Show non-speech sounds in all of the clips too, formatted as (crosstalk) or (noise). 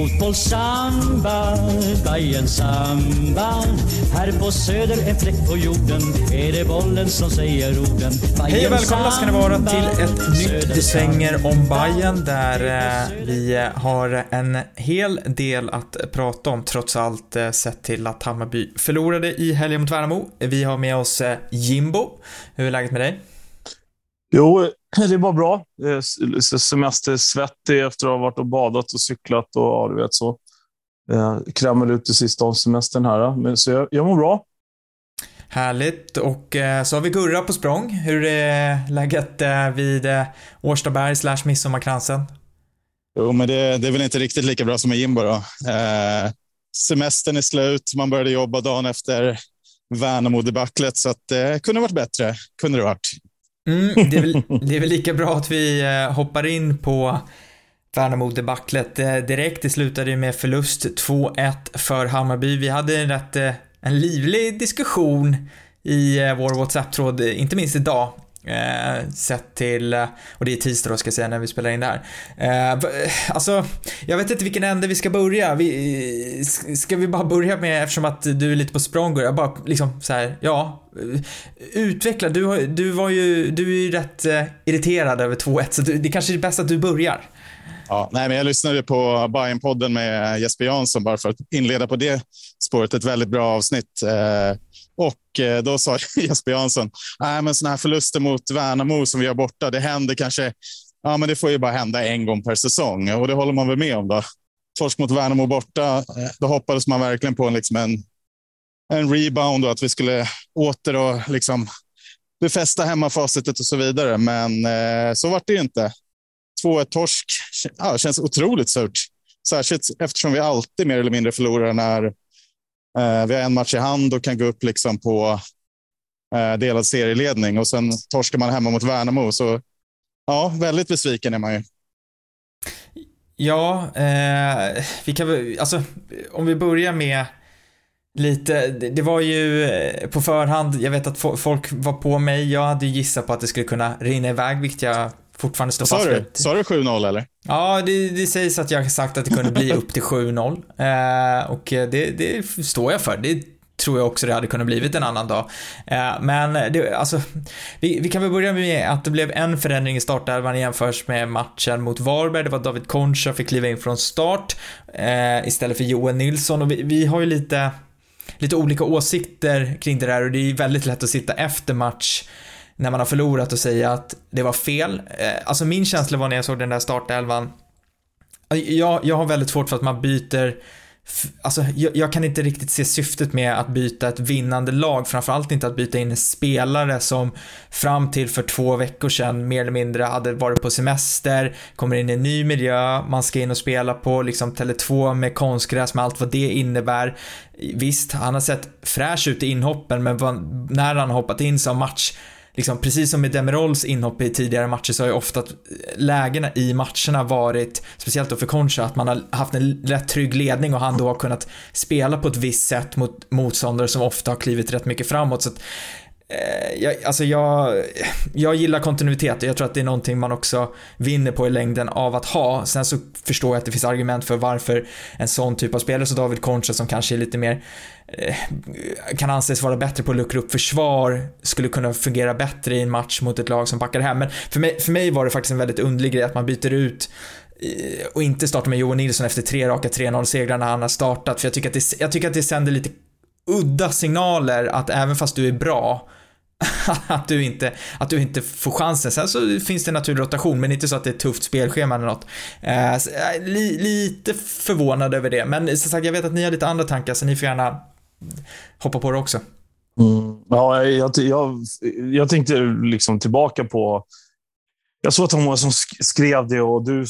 Fotbollssamba, Bajen samba Här på söder, en fläck på jorden Är det bollen som säger orden Hej och välkomna ska ni vara till ett nytt Desänger om Bayern där eh, vi har en hel del att prata om trots allt eh, sett till att Hammarby förlorade i helgen mot Värnamo. Vi har med oss eh, Jimbo. Hur är läget med dig? Jo, det var bra. Semestersvettig efter att ha varit och badat och cyklat och ja, du vet så. Krämade ut det sista av semestern här. Men, så jag, jag mår bra. Härligt. Och eh, så har vi Gurra på språng. Hur är läget eh, vid eh, Årstaberg slash Midsommarkransen? Jo, men det, det, är väl inte riktigt lika bra som med Jimbo då. Eh, semestern är slut. Man började jobba dagen efter Värnamo-debaclet, så att det kunde varit bättre. Kunde det varit. Mm, det, är väl, det är väl lika bra att vi eh, hoppar in på Värnamo-debaclet eh, direkt. Det slutade ju med förlust 2-1 för Hammarby. Vi hade en rätt eh, en livlig diskussion i vår WhatsApp-tråd, inte minst idag, Eh, sett till, eh, och det är tisdag då ska jag säga när vi spelar in det här. Eh, eh alltså, jag vet inte vilken ände vi ska börja. Vi, ska vi bara börja med, eftersom att du är lite på språng, jag bara liksom så här, ja, eh, utveckla. Du, du var ju, du är ju rätt eh, irriterad över 2-1, så du, det kanske är bäst att du börjar. Ja, nej, men jag lyssnade på bayern podden med Jesper Jansson bara för att inleda på det spåret. Ett väldigt bra avsnitt. Eh, och eh, då sa (laughs) Jesper Jansson, nej, men sådana här förluster mot Värnamo som vi har borta, det händer kanske, ja, men det får ju bara hända en gång per säsong och det håller man väl med om då. Torsk mot Värnamo borta, då hoppades man verkligen på en, liksom en, en rebound och att vi skulle åter och liksom befästa hemmafacitet och så vidare. Men eh, så var det ju inte. 2-1 torsk ja, känns otroligt surt. Särskilt eftersom vi alltid mer eller mindre förlorar när Eh, vi har en match i hand och kan gå upp liksom på eh, delad serieledning och sen torskar man hemma mot Värnamo. Så ja, väldigt besviken är man ju. Ja, eh, vi kan väl, alltså om vi börjar med lite, det var ju eh, på förhand, jag vet att folk var på mig, jag hade gissat på att det skulle kunna rinna iväg, vilket jag fortfarande står fast vid. Sa du 7-0 eller? Ja, det, det sägs att jag sagt att det kunde bli upp till 7-0. (laughs) Eh, och det, det står jag för. Det tror jag också det hade kunnat blivit en annan dag. Eh, men det, alltså, vi, vi, kan väl börja med att det blev en förändring i startelvan jämfört med matchen mot Varberg. Det var David Concha fick kliva in från start eh, istället för Joel Nilsson och vi, vi har ju lite lite olika åsikter kring det där och det är väldigt lätt att sitta efter match när man har förlorat och säga att det var fel. Eh, alltså min känsla var när jag såg den där startelvan, eh, jag, jag har väldigt svårt för att man byter Alltså, jag, jag, kan inte riktigt se syftet med att byta ett vinnande lag, framförallt inte att byta in en spelare som fram till för två veckor sedan mer eller mindre hade varit på semester, kommer in i en ny miljö, man ska in och spela på liksom Tele2 med konstgräs med allt vad det innebär. Visst, han har sett fräsch ut i inhoppen, men när han har hoppat in så har match liksom, precis som med Demirols inhopp i tidigare matcher så har ju ofta lägena i matcherna varit, speciellt då för Concha, att man har haft en rätt trygg ledning och han då har kunnat spela på ett visst sätt mot motståndare som ofta har klivit rätt mycket framåt. Så att, Eh, jag, alltså jag, jag gillar kontinuitet och jag tror att det är någonting man också vinner på i längden av att ha. Sen så förstår jag att det finns argument för varför en sån typ av spelare som David Concha som kanske är lite mer eh, kan anses vara bättre på att luckra upp försvar skulle kunna fungera bättre i en match mot ett lag som backar hem. Men för mig, för mig var det faktiskt en väldigt underlig grej att man byter ut eh, och inte startar med Johan Nilsson efter tre raka 3-0-segrar när han har startat. För jag tycker, att det, jag tycker att det sänder lite udda signaler att även fast du är bra (laughs) att du inte, att du inte får chansen. Sen så finns det naturlig rotation, men inte så att det är ett tufft spelschema eller något. Eh, li, lite förvånad över det, men som sagt, jag vet att ni har lite andra tankar, så ni får gärna hoppa på det också. Mm. Ja, jag, jag, jag tänkte liksom tillbaka på jag såg att det var många som skrev det och du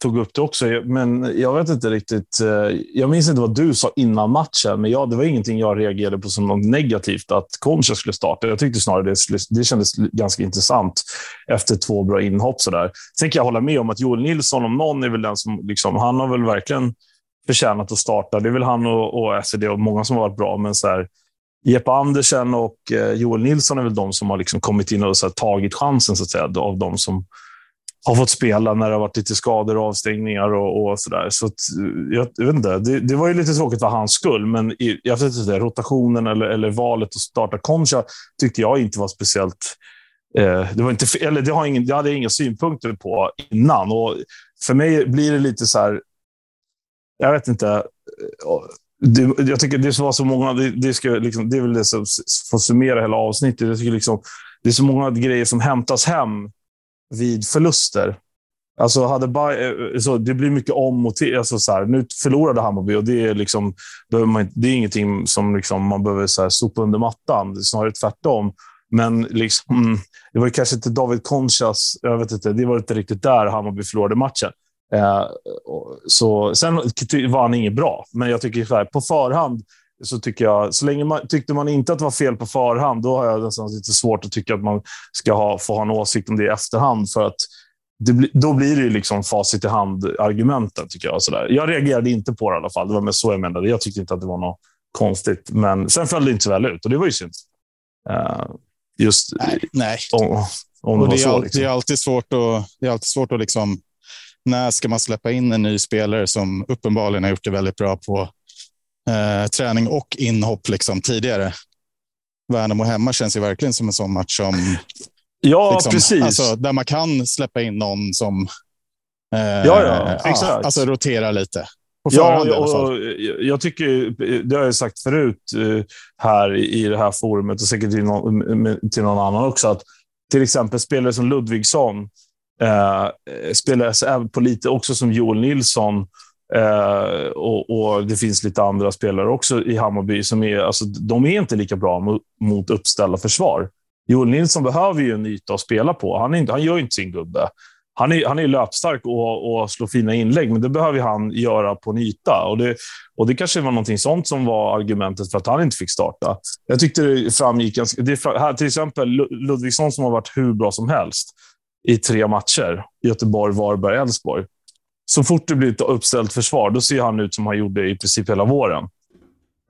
tog upp det också, men jag vet inte riktigt. Eh, jag minns inte vad du sa innan matchen, men jag, det var ingenting jag reagerade på som något negativt att Concha skulle starta. Jag tyckte snarare det, det kändes ganska intressant efter två bra inhopp. Sådär. Sen kan jag hålla med om att Joel Nilsson, om någon, är väl den som liksom, han har väl verkligen förtjänat att starta. Det är väl han och, och SED och många som har varit bra, men så här, Jeppe Andersen och eh, Joel Nilsson är väl de som har liksom kommit in och så här, tagit chansen så att säga, av de som har fått spela när det har varit lite skador och avstängningar och, och sådär. Så att, eh, jag, jag, vet inte, det, det, var ju lite tråkigt för hans skull, men i, jag vet inte, rotationen eller, eller valet att starta Concha tyckte jag inte var speciellt Eh, det, var inte, eller det, har ingen, det hade jag inga synpunkter på innan. Och för mig blir det lite så här... Jag vet inte. Eh, det, jag tycker det var så många... Det, det, ska liksom, det är väl det som får summera hela avsnittet. Jag tycker liksom, det är så många grejer som hämtas hem vid förluster. Alltså hade Bay, eh, eh, så det blir mycket om och till. Alltså så här, nu förlorade Hammarby och det är, liksom, man, det är ingenting som liksom man behöver så här, sopa under mattan. Det är snarare tvärtom. Men liksom, mm, det var kanske inte David Conchas, jag vet inte, det var inte riktigt där Hammarby förlorade matchen. Eh, så, sen var han inget bra, men jag tycker så här, på förhand så tycker jag, så länge man tyckte man inte att det var fel på förhand, då har jag nästan lite svårt att tycka att man ska ha, få ha en åsikt om det i efterhand. För att det, då blir det ju liksom facit i hand-argumenten, tycker jag. Så där. Jag reagerade inte på det i alla fall. Det var med så jag menade. Jag tyckte inte att det var något konstigt. Men sen föll det inte så väl ut och det var ju synd. Uh, Just nej. nej. Om, om och det, är så, liksom. det är alltid svårt att, det är alltid svårt att liksom, när ska man släppa in en ny spelare som uppenbarligen har gjort det väldigt bra på eh, träning och inhopp liksom, tidigare. Värnamo hemma känns ju verkligen som en sån match som Ja, liksom, precis. Alltså, där man kan släppa in någon som eh, ja, ja, exakt. alltså, roterar lite. Ja, och, jag tycker, det har jag sagt förut eh, här i det här forumet och säkert till någon, till någon annan också, att till exempel spelare som Ludvigsson eh, spelar på lite också som Joel Nilsson eh, och, och, det finns lite andra spelare också i Hammarby som är, alltså, de är inte lika bra mot, mot uppställda försvar. Joel Nilsson behöver ju en yta att spela på. Han, är inte, han gör inte sin gubbe han är, han är löpstark och, och slår fina inlägg, men det behöver han göra på en yta. Och det, och det kanske var någonting sånt som var argumentet för att han inte fick starta. Jag tyckte det framgick ganska... Det, här, till exempel Ludvigsson som har varit hur bra som helst i tre matcher. Göteborg, Varberg, Elfsborg. Så fort det blir ett uppställt försvar, då ser han ut som han gjorde i princip hela våren.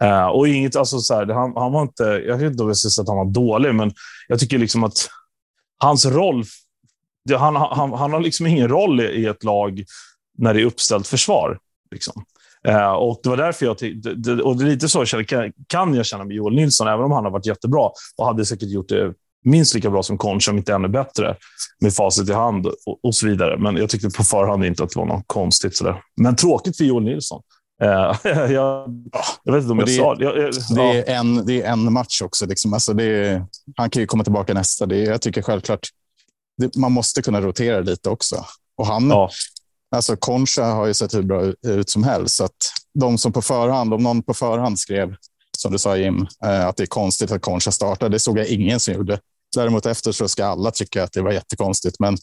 Uh, och inget, alltså så här, han, han, var inte, jag vet inte om jag ska säga att han var dålig, men jag tycker liksom att hans roll det, han, han, han har liksom ingen roll i ett lag när det är uppställt försvar. Liksom. Uh, och Det var därför jag... Det, och det är lite så kan, kan jag känna med Joel Nilsson, även om han har varit jättebra och hade säkert gjort det minst lika bra som Concha, om inte ännu bättre, med facit i hand och, och, så vidare. Men jag tyckte på förhand inte att det var något konstigt. Sådär. Men tråkigt för Joel Nilsson. Eh, (laughs) jag, jag, vet inte om jag det, sa det. Jag, det, är en, det är en match också. Liksom. Alltså det han kan ju komma tillbaka nästa. Det jag tycker självklart det, man måste kunna rotera lite också. Och han, ja. alltså Concha har ju sett hur bra ut som helst. Så att de som på förhand, om någon på förhand skrev, som du sa Jim, eh, att det är konstigt att Concha startar, det såg jag ingen som gjorde. Däremot efter så ska alla tycka att det var jättekonstigt. Men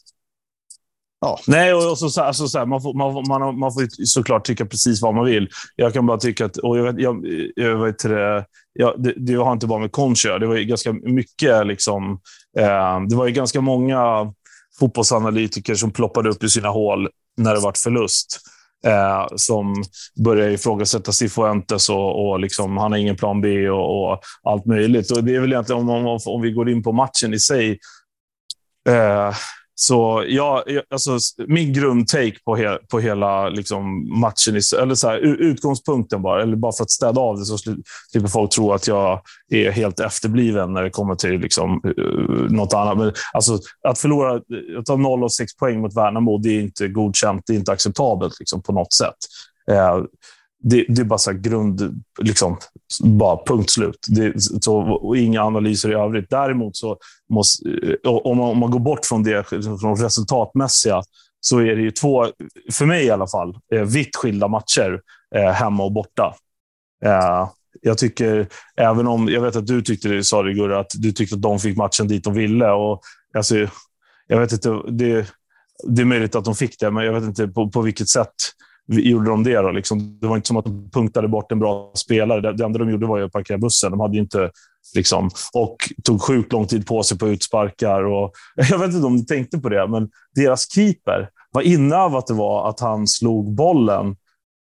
Ja. Nej, och så, alltså, så här, man, får, man, man, man får såklart tycka precis vad man vill. Jag kan bara tycka att, och jag jag, jag vet det, jag, det, det har inte bara med Concha Det var ju ganska mycket, liksom, eh, det var ju ganska många fotbollsanalytiker som ploppade upp i sina hål när det var förlust. Eh, som börjar ifrågasätta Cifuentes och, och liksom, han har ingen plan B och, och, allt möjligt. Och det är väl egentligen, om, om, om vi går in på matchen i sig, eh, så ja, alltså, min grundtake på, he, på hela liksom, matchen, eller så här, utgångspunkten bara, eller bara för att städa av det så slipper folk tro att jag är helt efterbliven när det kommer till liksom, något annat. Men, alltså, att förlora, att ta 0 och 6 poäng mot Värnamo, det är inte godkänt, det är inte acceptabelt liksom, på något sätt. Eh, det, det, är bara så grund, liksom, bara punkt slut. Det, så, och inga analyser i övrigt. Däremot så måste, eh, om man, om man går bort från det från resultatmässiga, så är det ju två, för mig i alla fall, eh, vitt skilda matcher eh, hemma och borta. Eh, jag tycker, även om, jag vet att du tyckte det, sa det Gurra, att du tyckte att de fick matchen dit de ville. Och, alltså, jag vet inte, det, det är möjligt att de fick det, men jag vet inte på, på vilket sätt gjorde de det. Då, liksom. Det var inte som att de punktade bort en bra spelare. Det, det enda de gjorde var att parkera bussen. De hade inte, liksom, och tog sjukt lång tid på sig på utsparkar. Och, (laughs) jag vet inte om ni tänkte på det, men deras keeper, vad inövat det var att han slog bollen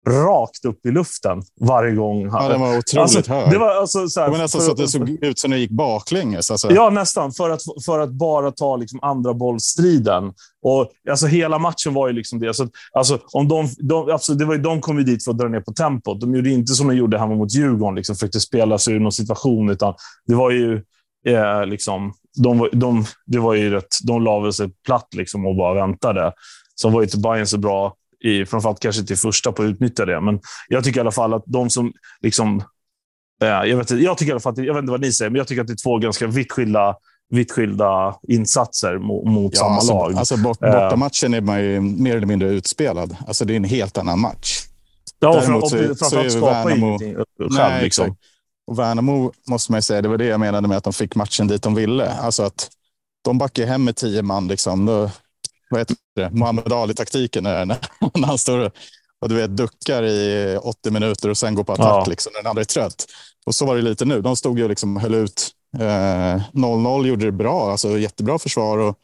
rakt upp i luften varje gång. Ja, den var otroligt alltså, hög. Det var, alltså, så här, nästan för, så att det såg ut som det gick baklänges. Alltså. Ja, nästan. För att, för att bara ta liksom andra bollstriden. Och, alltså, hela matchen var ju liksom det. Så, alltså, om de, de, alltså, det var ju, de kom ju dit för att dra ner på tempot. De gjorde inte som de gjorde hemma mot Djurgården, liksom, försökte spela sig ur någon situation. Utan det var ju eh, liksom, de, de, det var ju rätt, de la sig platt liksom, och bara väntade. Så var ju inte Bayern så bra i, framförallt kanske till första på att utnyttja det. Men jag tycker i alla fall att de som liksom... Eh, jag, vet, jag tycker i alla fall att, jag vet inte vad ni säger, men jag tycker att det är två ganska vitt skilda, vitt skilda insatser mot, mot Ja, samma alltså, lag. Alltså bort, Eh. bortamatchen är man ju mer eller mindre utspelad. Alltså det är en helt annan match. ja, däremot fram- så- och så är Värnamo- själv. Nej, liksom. Och Värnamo måste man ju säga, det var det jag menade med att de fick matchen dit de ville. Alltså att de backar hem med tio man. Liksom. Då, vad heter det? Muhammad Ali-taktiken är när, (laughs) när han står och, du vet, duckar i 80 minuter och sen går på attack Ja. liksom, när den andra är trött. Och så var det lite nu. De stod ju liksom och höll ut. Eh, 0-0 gjorde det bra, alltså jättebra försvar. Och,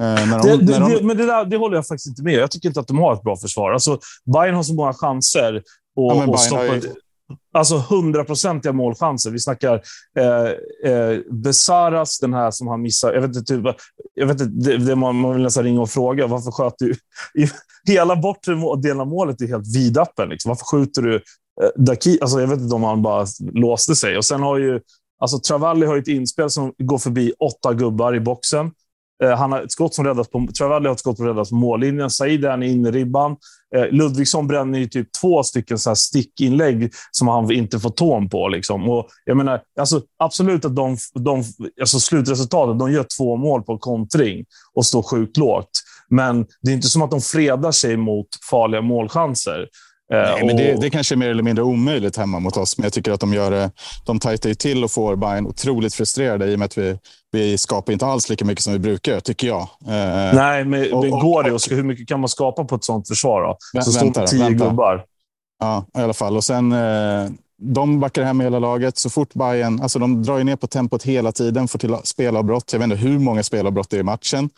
eh, de, Det, det, de, det, men det, där, det håller jag faktiskt inte med Jag tycker inte att de har ett bra försvar. Alltså, Bayern har så många chanser och, Ja, och Bayern har stoppa... ju- Alltså hundraprocentiga målchanser. Vi snackar eh, eh, Besaras, den här som han missar. Jag vet inte, typ, jag vet inte det, det man, man vill nästan ringa och fråga. Varför sköt du... I, hela bortre delen av målet är helt vidöppen. Liksom. Varför skjuter du... Eh, Daki, alltså, jag vet inte om han bara låste sig. Och sen har ju... Alltså, Travalli har ju ett inspel som går förbi åtta gubbar i boxen. Eh, han har ett skott som räddas på, Travalli har ett skott som räddas på mållinjen. Said är inne i ribban. Eh, Ludvigsson bränner ju typ två stycken så här stickinlägg som han inte får tån på. Liksom. Och jag menar, alltså, absolut att de, de, alltså slutresultatet, de gör två mål på kontring och står sjukt lågt. Men det är inte som att de fredar sig mot farliga målchanser. Eh, Nej, men det, det kanske är mer eller mindre omöjligt hemma mot oss, men jag tycker att de gör det. De tajtar ju till och får Bayern otroligt frustrerade i och med att vi, vi skapar inte alls lika mycket som vi brukar, tycker jag. Eh, Nej, men, och- men går det? Och hur mycket kan man skapa på ett sånt försvar? Då? Vä- Så vänta tio vänta. gubbar. Ja, i alla fall. Och sen, eh, de backar hem hela laget. Så fort Bayern, alltså de drar ju ner på tempot hela tiden, får till spelavbrott. Jag vet inte hur många spelavbrott det är i matchen.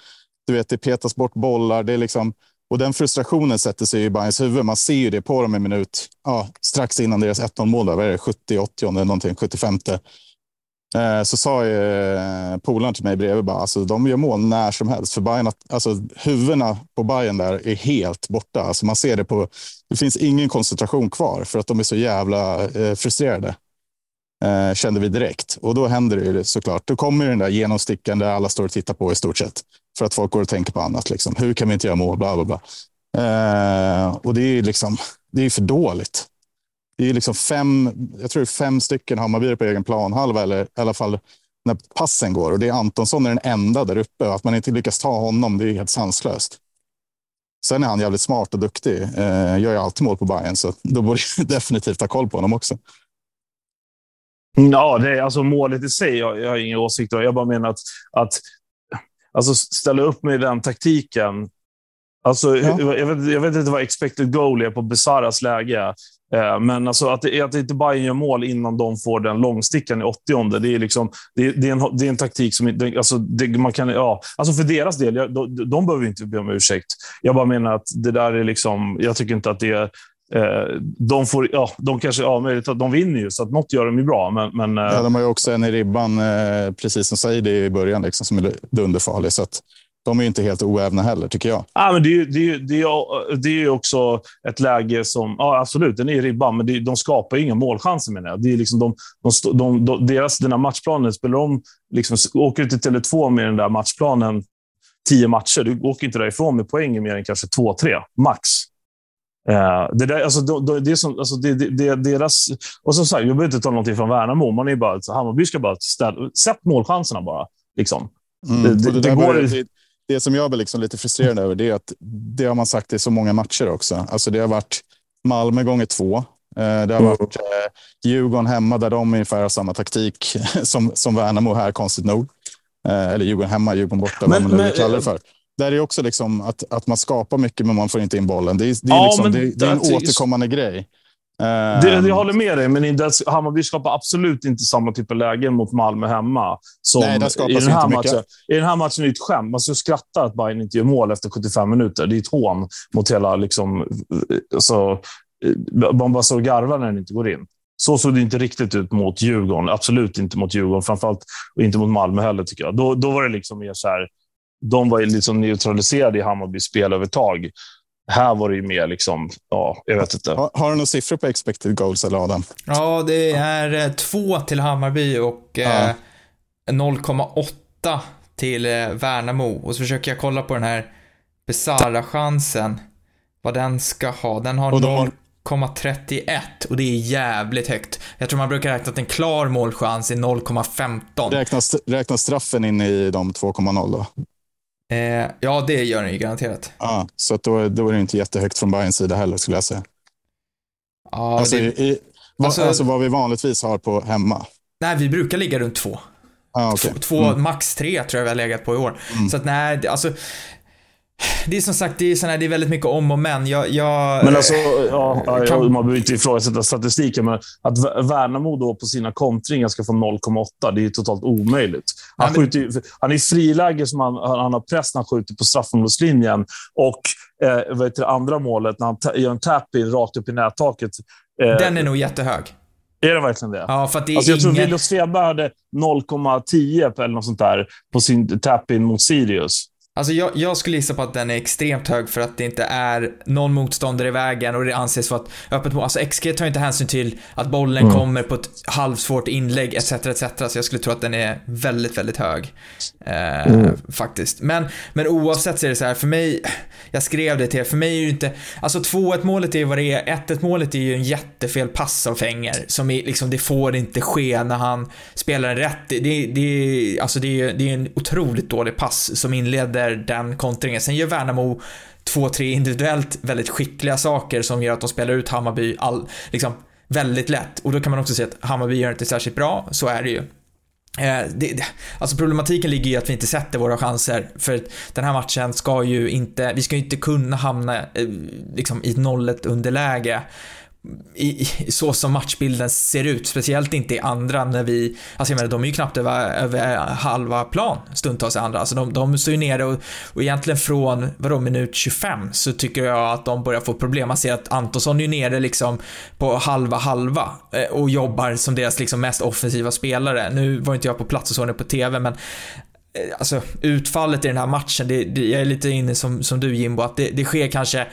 Du vet, det petas bort bollar. Det är liksom, och den frustrationen sätter sig i Bayerns huvud. Man ser ju det på dem en minut, ja, strax innan deras 1-0 mål. Där, vad är det, 70-80 eller någonting, 75. Eh, så sa ju polaren till mig bredvid bara, alltså, de gör mål när som helst. För Bayern, alltså, huvudena på Bayern där är helt borta. Alltså, man ser det på, det finns ingen koncentration kvar för att de är så jävla eh, frustrerade. Eh, kände vi direkt. Och då händer det ju såklart. Då kommer ju den där genomstickande alla står och tittar på i stort sett. För att folk går och tänker på annat. Liksom. Hur kan vi inte göra mål? Bla, bla, bla. Eh, och det är ju liksom, det är för dåligt. Det är liksom fem, jag tror fem stycken Hammarbyare på egen planhalva, eller i alla fall när passen går. Och det är Antonsson är den enda där uppe. Och att man inte lyckas ta honom, det är helt sanslöst. Sen är han jävligt smart och duktig. Eh, gör ju alltid mål på Bayern så då borde jag (laughs) definitivt ha koll på honom också. Ja, det är, alltså målet i sig, jag, jag har inga åsikter. Jag bara menar att, att alltså, ställa upp med den taktiken. Alltså, Ja. jag, vet, jag vet inte vad expected goal är på Besaras läge. Eh, Men alltså att, det, att inte Bayern gör mål innan de får den långstickan i 80 det är, liksom, det, det, är en, det är en taktik som... det- Alltså, det, man kan, ja, alltså för deras del, jag, de, de behöver inte be om ursäkt. Jag bara menar att det där är liksom... Jag tycker inte att det är... Eh, de, får, ja, de kanske... Ja, möjligt att de vinner ju, så att något gör de ju bra. Men, men, eh, Ja, de har ju också en i ribban, eh, precis som säger det i början, liksom, som är dunderfarlig. Så att de är ju inte helt oävna heller, tycker jag. Ja, men det, är, ju- det, är, ju- det, är, det är också ett läge som... Ja, absolut, den är i ribban, men det, de skapar ju inga målchanser menar jag. Det är liksom de, de, de, de, deras, den här matchplanen, spelar de, liksom, åker du till Tele2 med den där matchplanen tio matcher, du åker inte därifrån med poäng mer än kanske två, tre, max. Eh, det, där, alltså, det är som, alltså, det, det, det, deras, och som sagt, jag behöver inte ta någonting från Värnamo. Man är bara, Hammarby ska bara ställa, sätt målchanserna bara. Liksom. Mm. Det- det- det, det går- det, det som jag blir liksom lite frustrerad över det är att det har man sagt i så många matcher också. Alltså det har varit Malmö gånger två. Eh, Det har Mm. varit eh, Djurgården hemma där de ungefär har samma taktik (laughs) som, som Värnamo här, konstigt nog. Eller Djurgården hemma, Djurgården borta, Men- vad man nu men- vill kalla det för. Där är också liksom att, att man skapar mycket men man får inte in bollen. Det är, det är, Ja, liksom, det, det är en återkommande grej. Det, Ehm, jag håller med dig, men det, Hammarby skapar absolut inte samma typ av lägen mot Malmö hemma. Som Nej, i den här matchen. I den här matchen är det ett skämt. Man ska skratta att Bayern inte gör mål efter 75 minuter. Det är ett hån mot hela... Liksom, alltså, man bara och garvar när den inte går in. Så såg det inte riktigt ut mot Djurgården. Absolut inte mot Djurgården. Framförallt och inte mot Malmö heller, tycker jag. Då, då var det liksom mer så här, de var liksom neutraliserade i Hammarbys spelövertag. Här var det ju mer liksom, ja, jag vet inte. Har, har du några siffror på expected goals eller Adam? Ja, det är eh, två till Hammarby och Ja. eh, 0,8 till eh, Värnamo. Och så försöker jag kolla på den här bisarra chansen Vad den ska ha. Den har Och de har- 0,31 och det är jävligt högt. Jag tror man brukar räkna att en klar målchans är 0,15. Räknas, räknas straffen in i de 2,0 då? Eh, ja, det gör den ju garanterat. Ja, så att då, då är det inte jättehögt från Bayerns sida heller skulle jag säga. Ja, alltså, det, i, vad, alltså- alltså, vad vi vanligtvis har på hemma. nej, vi brukar ligga runt två. Ah, okay. Två, två max tre tror jag vi har legat på i år. Så att nej, alltså. Det är som sagt, det är, sån här, det är väldigt mycket om och men. Jag, jag, Men alltså, ja, ja, Kan- man behöver inte ifrågasätta statistiken, men att Vä- Värnamo då på sina kontringar ska få 0,8, det är ju totalt omöjligt. Han, Nej, men- skjuter, han är i friläge som han, han har press när han skjuter på straffområdeslinjen. Och eh, vad heter det andra målet, när han gör en tap-in rakt upp i nättaket. Eh, den är nog jättehög. är det verkligen det? Ja, för att det är Alltså jag tror ingen... Willos Sveberg hade 0,10 eller något sånt där på sin tap-in mot Sirius. Alltså jag, jag skulle gissa på att den är extremt hög för att det inte är någon motståndare i vägen och det anses vara ett öppet mål. Alltså XG tar inte hänsyn till att bollen Mm. kommer på ett halvsvårt inlägg etc. etc. Så jag skulle tro att den är väldigt, väldigt hög. Eh, Mm. Faktiskt. Men, men oavsett så är det så här, för mig, jag skrev det till er, för mig är ju inte, alltså 2-1 målet är ju vad det är, 1-1 målet är ju en jättefel pass av Fenger. Som är liksom, det får inte ske när han spelar den rätt. Det, det, det, alltså det, är, det är en otroligt dålig pass som inleder den kontringen. Sen gör Värnamo två, tre individuellt väldigt skickliga saker som gör att de spelar ut Hammarby all, liksom, väldigt lätt. Och då kan man också se att Hammarby gör inte särskilt bra, så är det ju. Eh, det, det, alltså problematiken ligger i att vi inte sätter våra chanser. För den här matchen ska ju inte, vi ska ju inte kunna hamna eh, liksom i ett 0-1 underläge. I, i, så som matchbilden ser ut, speciellt inte i andra när vi, alltså jag menar de är ju knappt över, över eh, halva plan stundtals i andra, alltså de, de står ju nere och, och egentligen från, vadå, minut 25 så tycker jag att de börjar få problem. Man ser att Antonsson är ju nere liksom på halva halva eh, och jobbar som deras liksom mest offensiva spelare. Nu var inte jag på plats och såg det på TV, men eh, alltså utfallet i den här matchen, det, det, jag är lite inne som, som du Jimbo, att det, det sker kanske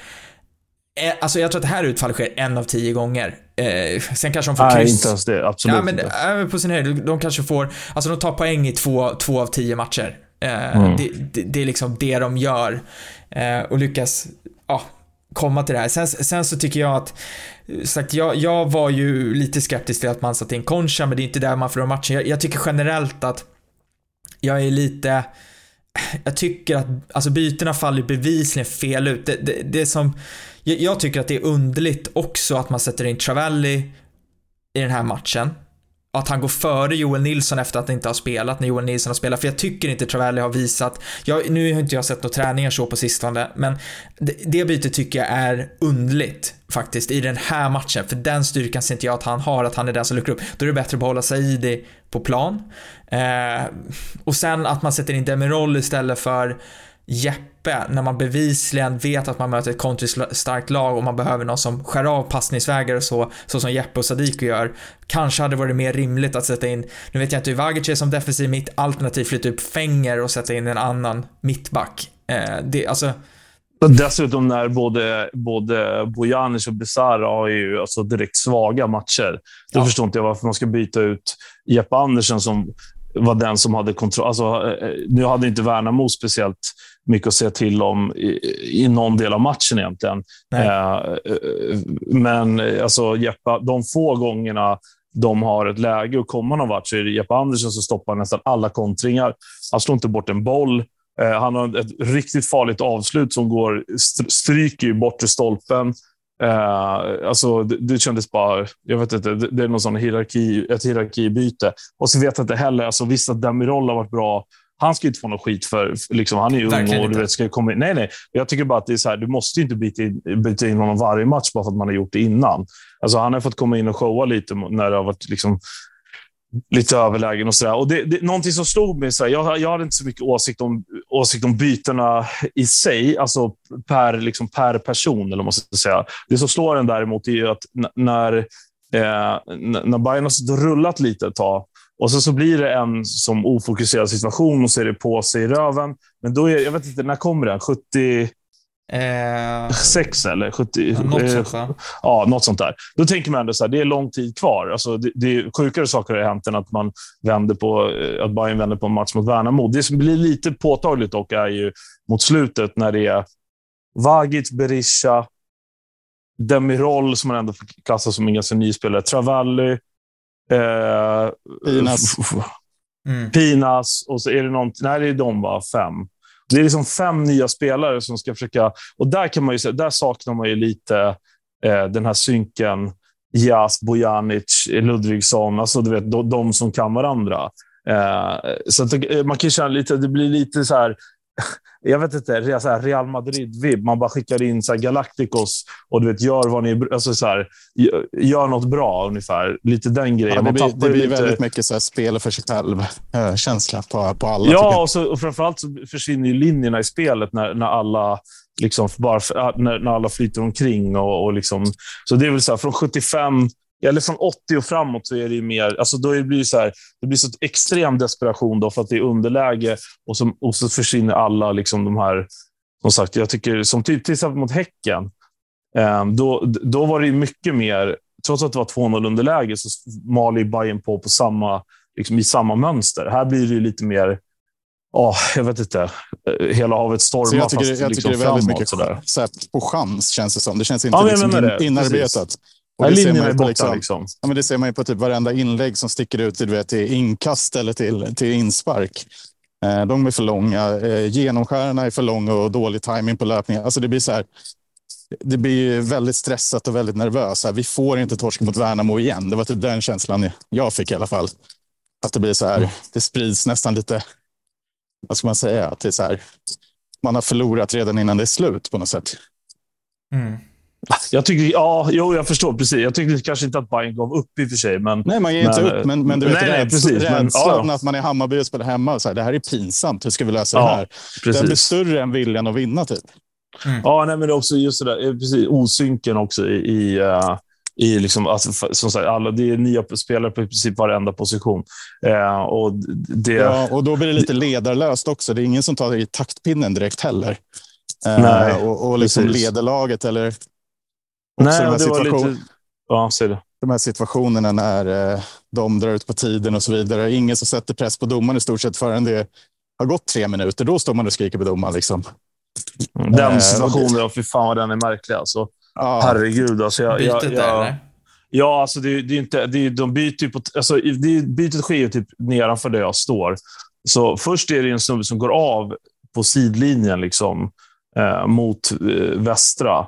Alltså jag tror att det här utfallet sker en av tio gånger. Eh, sen kanske de får Nej, kryss. inte ens det. Absolut Ja, men inte. på sin höjd, de- kanske får, alltså de tar poäng i två, två av tio matcher. Eh, Mm. det, det, det är liksom det de gör. Eh, och lyckas, ja, komma till det här. Sen, sen så tycker jag att, sagt, jag, jag var ju lite skeptisk till att man satte in Concha, men det är inte där man förlorar matchen. Jag, jag tycker generellt att jag är lite, jag tycker att, alltså bytena faller bevisligen fel ut. Det, det, det är som, jag, jag tycker att det är underligt också att man sätter in Travelli i den här matchen. Att han går före Joel Nilsson efter att han inte har spelat när Joel Nilsson har spelat. För jag tycker inte Travelli har visat, jag, nu har inte jag sett några träningar så på sistone, men det, det bytet tycker jag är underligt faktiskt i den här matchen. För den styrkan ser inte jag att han har, att han är den som luckrar upp. Då är det bättre att behålla Saidi på plan. Eh, och sen att man sätter in Demirol istället för Jeppe när man bevisligen vet att man möter ett kontringsstarkt lag och man behöver någon som skär av passningsvägar och så, så som Jeppe och Sadiku gör. Kanske hade det varit mer rimligt att sätta in, nu vet jag inte hur Vagic är som defensiv mitt, alternativt flytta upp Fenger och sätta in en annan mittback. Eh, det, alltså, Dessutom när både, både Bojanic och Besara har ju alltså direkt svaga matcher. Då Ja. förstår inte jag varför man ska byta ut Jeppe Andersen som var den som hade kontroll. Alltså, eh, nu hade inte Värnamo speciellt mycket att säga till om i, i någon del av matchen egentligen. Eh, eh, men eh, alltså, Jeppe, de få gångerna de har ett läge att komma någon vart så är det Jeppe Andersen som stoppar nästan alla kontringar. Han slår inte bort en boll. Eh, Han har ett riktigt farligt avslut som går, st- stryker bort till stolpen. Eh, alltså, det, det kändes bara... Jag vet inte, det, det är någon sån hierarki, ett hierarkibyte. Och så vet jag inte heller, alltså, visst att Demirol har varit bra. Han ska inte få någon skit för, liksom, han är ju Verkligen ung och du vet, ska komma in. Nej, nej. Jag tycker bara att det är så här, du måste inte byta in, byta in honom varje match bara för att man har gjort det innan. Alltså, han har fått komma in och showa lite när det har varit liksom, lite överlägen och sådär. Och det, det, någonting som slog mig, så jag, jag hade inte så mycket åsikt om, åsikt om bytena i sig, alltså per, liksom per person, eller ska säga. Det som slår en däremot är att när, eh, när Bayern har rullat lite ett tag, och så, så blir det en som ofokuserad situation och så är det på sig i röven. Men då är, jag vet inte, när kommer den? 70... Eh, sex eller 70? Ja, något sånt, eh, ja, något sånt där. Då tänker man ändå så här, det är lång tid kvar. Alltså, det, det är sjukare saker har hänt än att man vänder på, eh, att Bayern vänder på en match mot Värnamo. Det som blir lite påtagligt dock är ju mot slutet när det är Vagic, Berisha, Demirol, som man ändå får klassa som en ganska ny spelare, Travalli, eh, Pinas. Mm. Pinas och så är det någon, nej det är de va, fem. Det är liksom fem nya spelare som ska försöka... Och där, kan man ju, där saknar man ju lite eh, den här synken. Jas, Bojanic, Ludvigsson, alltså du vet, de, de som kan varandra. Eh, så att, man kan känna lite, det blir lite så här (laughs) jag vet inte, Real Madrid-vibb. Man bara skickar in så Galacticos och du vet, gör vad ni... Alltså så här, gör något bra ungefär. Lite den grejen. Ja, det blir, det blir lite... väldigt mycket så här, spel för sig själv-känsla på, på alla. Ja, och, så, och framförallt så försvinner ju linjerna i spelet när, när alla liksom bara, när, när alla flyter omkring. Och, och liksom, så det är väl så här, från 75 eller från 80 och framåt så är det ju mer, alltså då blir det så här, det blir så extrem desperation då för att det är underläge och så, och så försvinner alla liksom de här, som sagt, jag tycker som typ till exempel mot Häcken, eh, då, då var det mycket mer, trots att det var 2-0 underläge så maler Bayern på, på samma, liksom i samma mönster. Här blir det lite mer, oh, jag vet inte, eh, hela havet stormar. jag tycker, fast jag liksom tycker det är väldigt mycket sådär. Så på chans, känns det som. Det känns inte Ja, liksom inarbetat. Och det linjen är borta. Liksom, liksom. Ja, men det ser man ju på typ varenda inlägg som sticker ut till, vet, till inkast eller till, till inspark. Eh, de är för långa. Eh, genomskärarna är för långa och dålig timing på löpningen. Alltså det blir så här. Det blir väldigt stressat och väldigt nervöst. Vi får inte torska mot Värnamo igen. Det var typ den känslan jag fick i alla fall. Att det blir så här. Det sprids nästan lite. Vad ska man säga? Att det är så här. Man har förlorat redan innan det är slut på något sätt. Mm. Jag tycker, ja, jo, jag förstår precis. Jag tycker kanske inte att Bayern gav upp i och för sig. Men, nej, man ger inte upp, men, men du vet, nej, rädslan, precis, men, rädslan ja. att man är Hammarby och spelar hemma. Så här, det här är pinsamt. Hur ska vi lösa Ja, det här? precis. Den blir större än viljan att vinna. Typ. Ja, nej, men det är också just det där, eh, precis, osynken också i, i, uh, i liksom, alltså, som sagt, alla, det är nya spelare på i princip varenda position. Uh, och det, Ja, och då blir det lite ledarlöst också. Det är ingen som tar i taktpinnen direkt heller. Eh, Nej, och, och liksom leder laget eller nej, de, här och det var situation, lite... Ja, de här situationerna när eh, de drar ut på tiden och så vidare. Ingen som sätter press på domaren i stort sett förrän det har gått tre minuter. Då står man och skriker på domaren. Liksom. Den och situationen, ja, fy fan vad den är märklig. Alltså. Ja, Herregud. Alltså, jag, jag, Bytet jag, eller? Ja, alltså det, det är inte, det är, de byter ju på... Alltså, det, bytet sker ju typ nedanför där jag står. Så först är det en snubbe som går av på sidlinjen liksom, eh, mot eh, västra.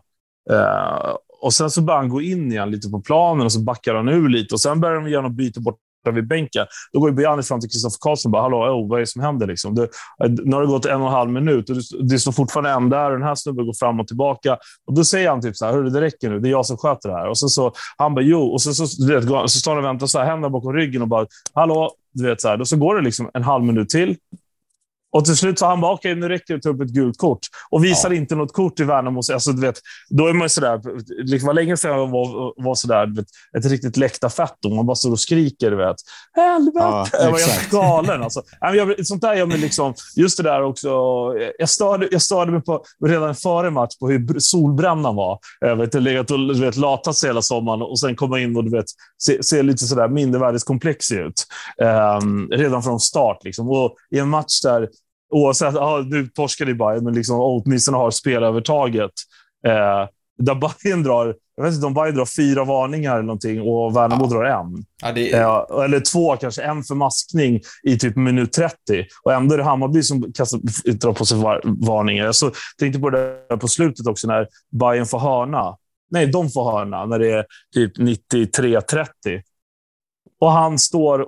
Eh, och Sen så börjar han gå in igen lite på planen och så backar han ur lite. och Sen börjar de göra något byte bort vid bänken. Då går ju Bojanic fram till Kristoffer Karlsson och bara “Hallå, oh, vad är det som händer?” liksom. det, Nu har det gått en och en halv minut och det, står fortfarande en där och den här snubben går fram och tillbaka. Och Då säger han typ så här, “Hörru, det räcker nu. Det är jag som sköter det här.” och så, så Han bara “Jo” och så, så, vet, så står han och väntar så här, händerna bakom ryggen och bara “Hallå?” du vet, så här. Då så går det liksom en halv minut till. Och till slut sa han bara, okej, nu räcker det att ta upp ett gult kort. Och visar inte något kort i Värnamo. Alltså, du vet, då är man ju sådär, liksom, var länge sedan jag var, var sådär, vet, ett riktigt läktarfetto. Man bara står och skriker, du vet. Helvete! Ja, jag var helt galen. Alltså. Jag, sånt där gör mig liksom, just det där också. Jag störde, jag störde mig på, redan före match på hur br- solbrännan var. Jag vet, legat och du vet, latat sig hela sommaren och sen komma in och du vet, se, se lite sådär mindervärdeskomplexig ut. Ehm, redan från start. Liksom. Och I en match där oavsett, ah, nu torskade Bayern, men liksom, åtminstone har spelövertaget. Eh, där Bayern drar, jag vet inte om Bayern drar fyra varningar eller någonting och Värnamo drar en. Ja, det, Eh, eller två kanske, en för maskning i typ minut 30. Och ändå är det Hammarby som kastar, drar på sig var, varningar. Jag så, tänkte på det där på slutet också när Bayern får hörna. Nej, de får hörna när det är typ 93-30. Och han står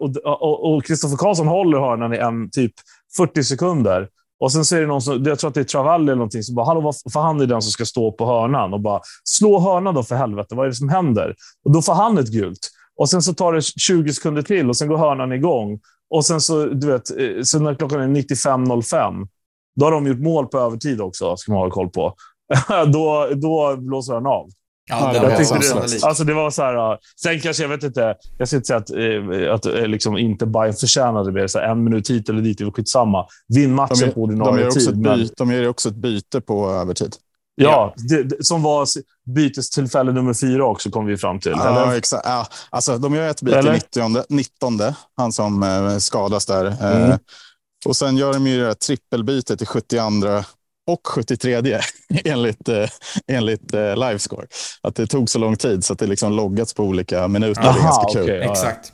och Kristoffer Karlsson håller hörnan i en typ 40 sekunder. Och sen så är det någon som, jag tror att det är Travalli eller någonting, som bara, hallå, vad- för han är den som ska stå på hörnan och bara, slå hörnan då för helvete, vad är det som händer? Och då får han ett gult. Och sen så tar det 20 sekunder till och sen går hörnan igång. Och sen så, du vet, eh, sen när klockan är 95.05, då har de gjort mål på övertid också, ska man ha koll på. (laughs) då, då blåser han av. Ja, det jag tyckte det, alltså det var så här, sen kanske, jag vet inte, jag ska inte säga att, uh, att uh, liksom inte Bayern förtjänade mer, så här, en minut hit eller dit, det var skitsamma. Vinn matchen De, på de, ordinarie också tid. men- byte, de gör ju också ett byte på övertid. Ja, det, det, som var bytestillfälle nummer fyra också, kom vi fram till. Ja, Eller? exakt. Ja, alltså, de gör ett byte Eller? 19, 19 han som eh, skadas där. Eh, Mm. och sen gör de ju det här trippelbytet i 72 och 73 (laughs) enligt, eh, enligt eh, livescore. Att det tog så lång tid så att det liksom loggats på olika minuter. det är Aha, ganska kul. Ja, ja. Exakt.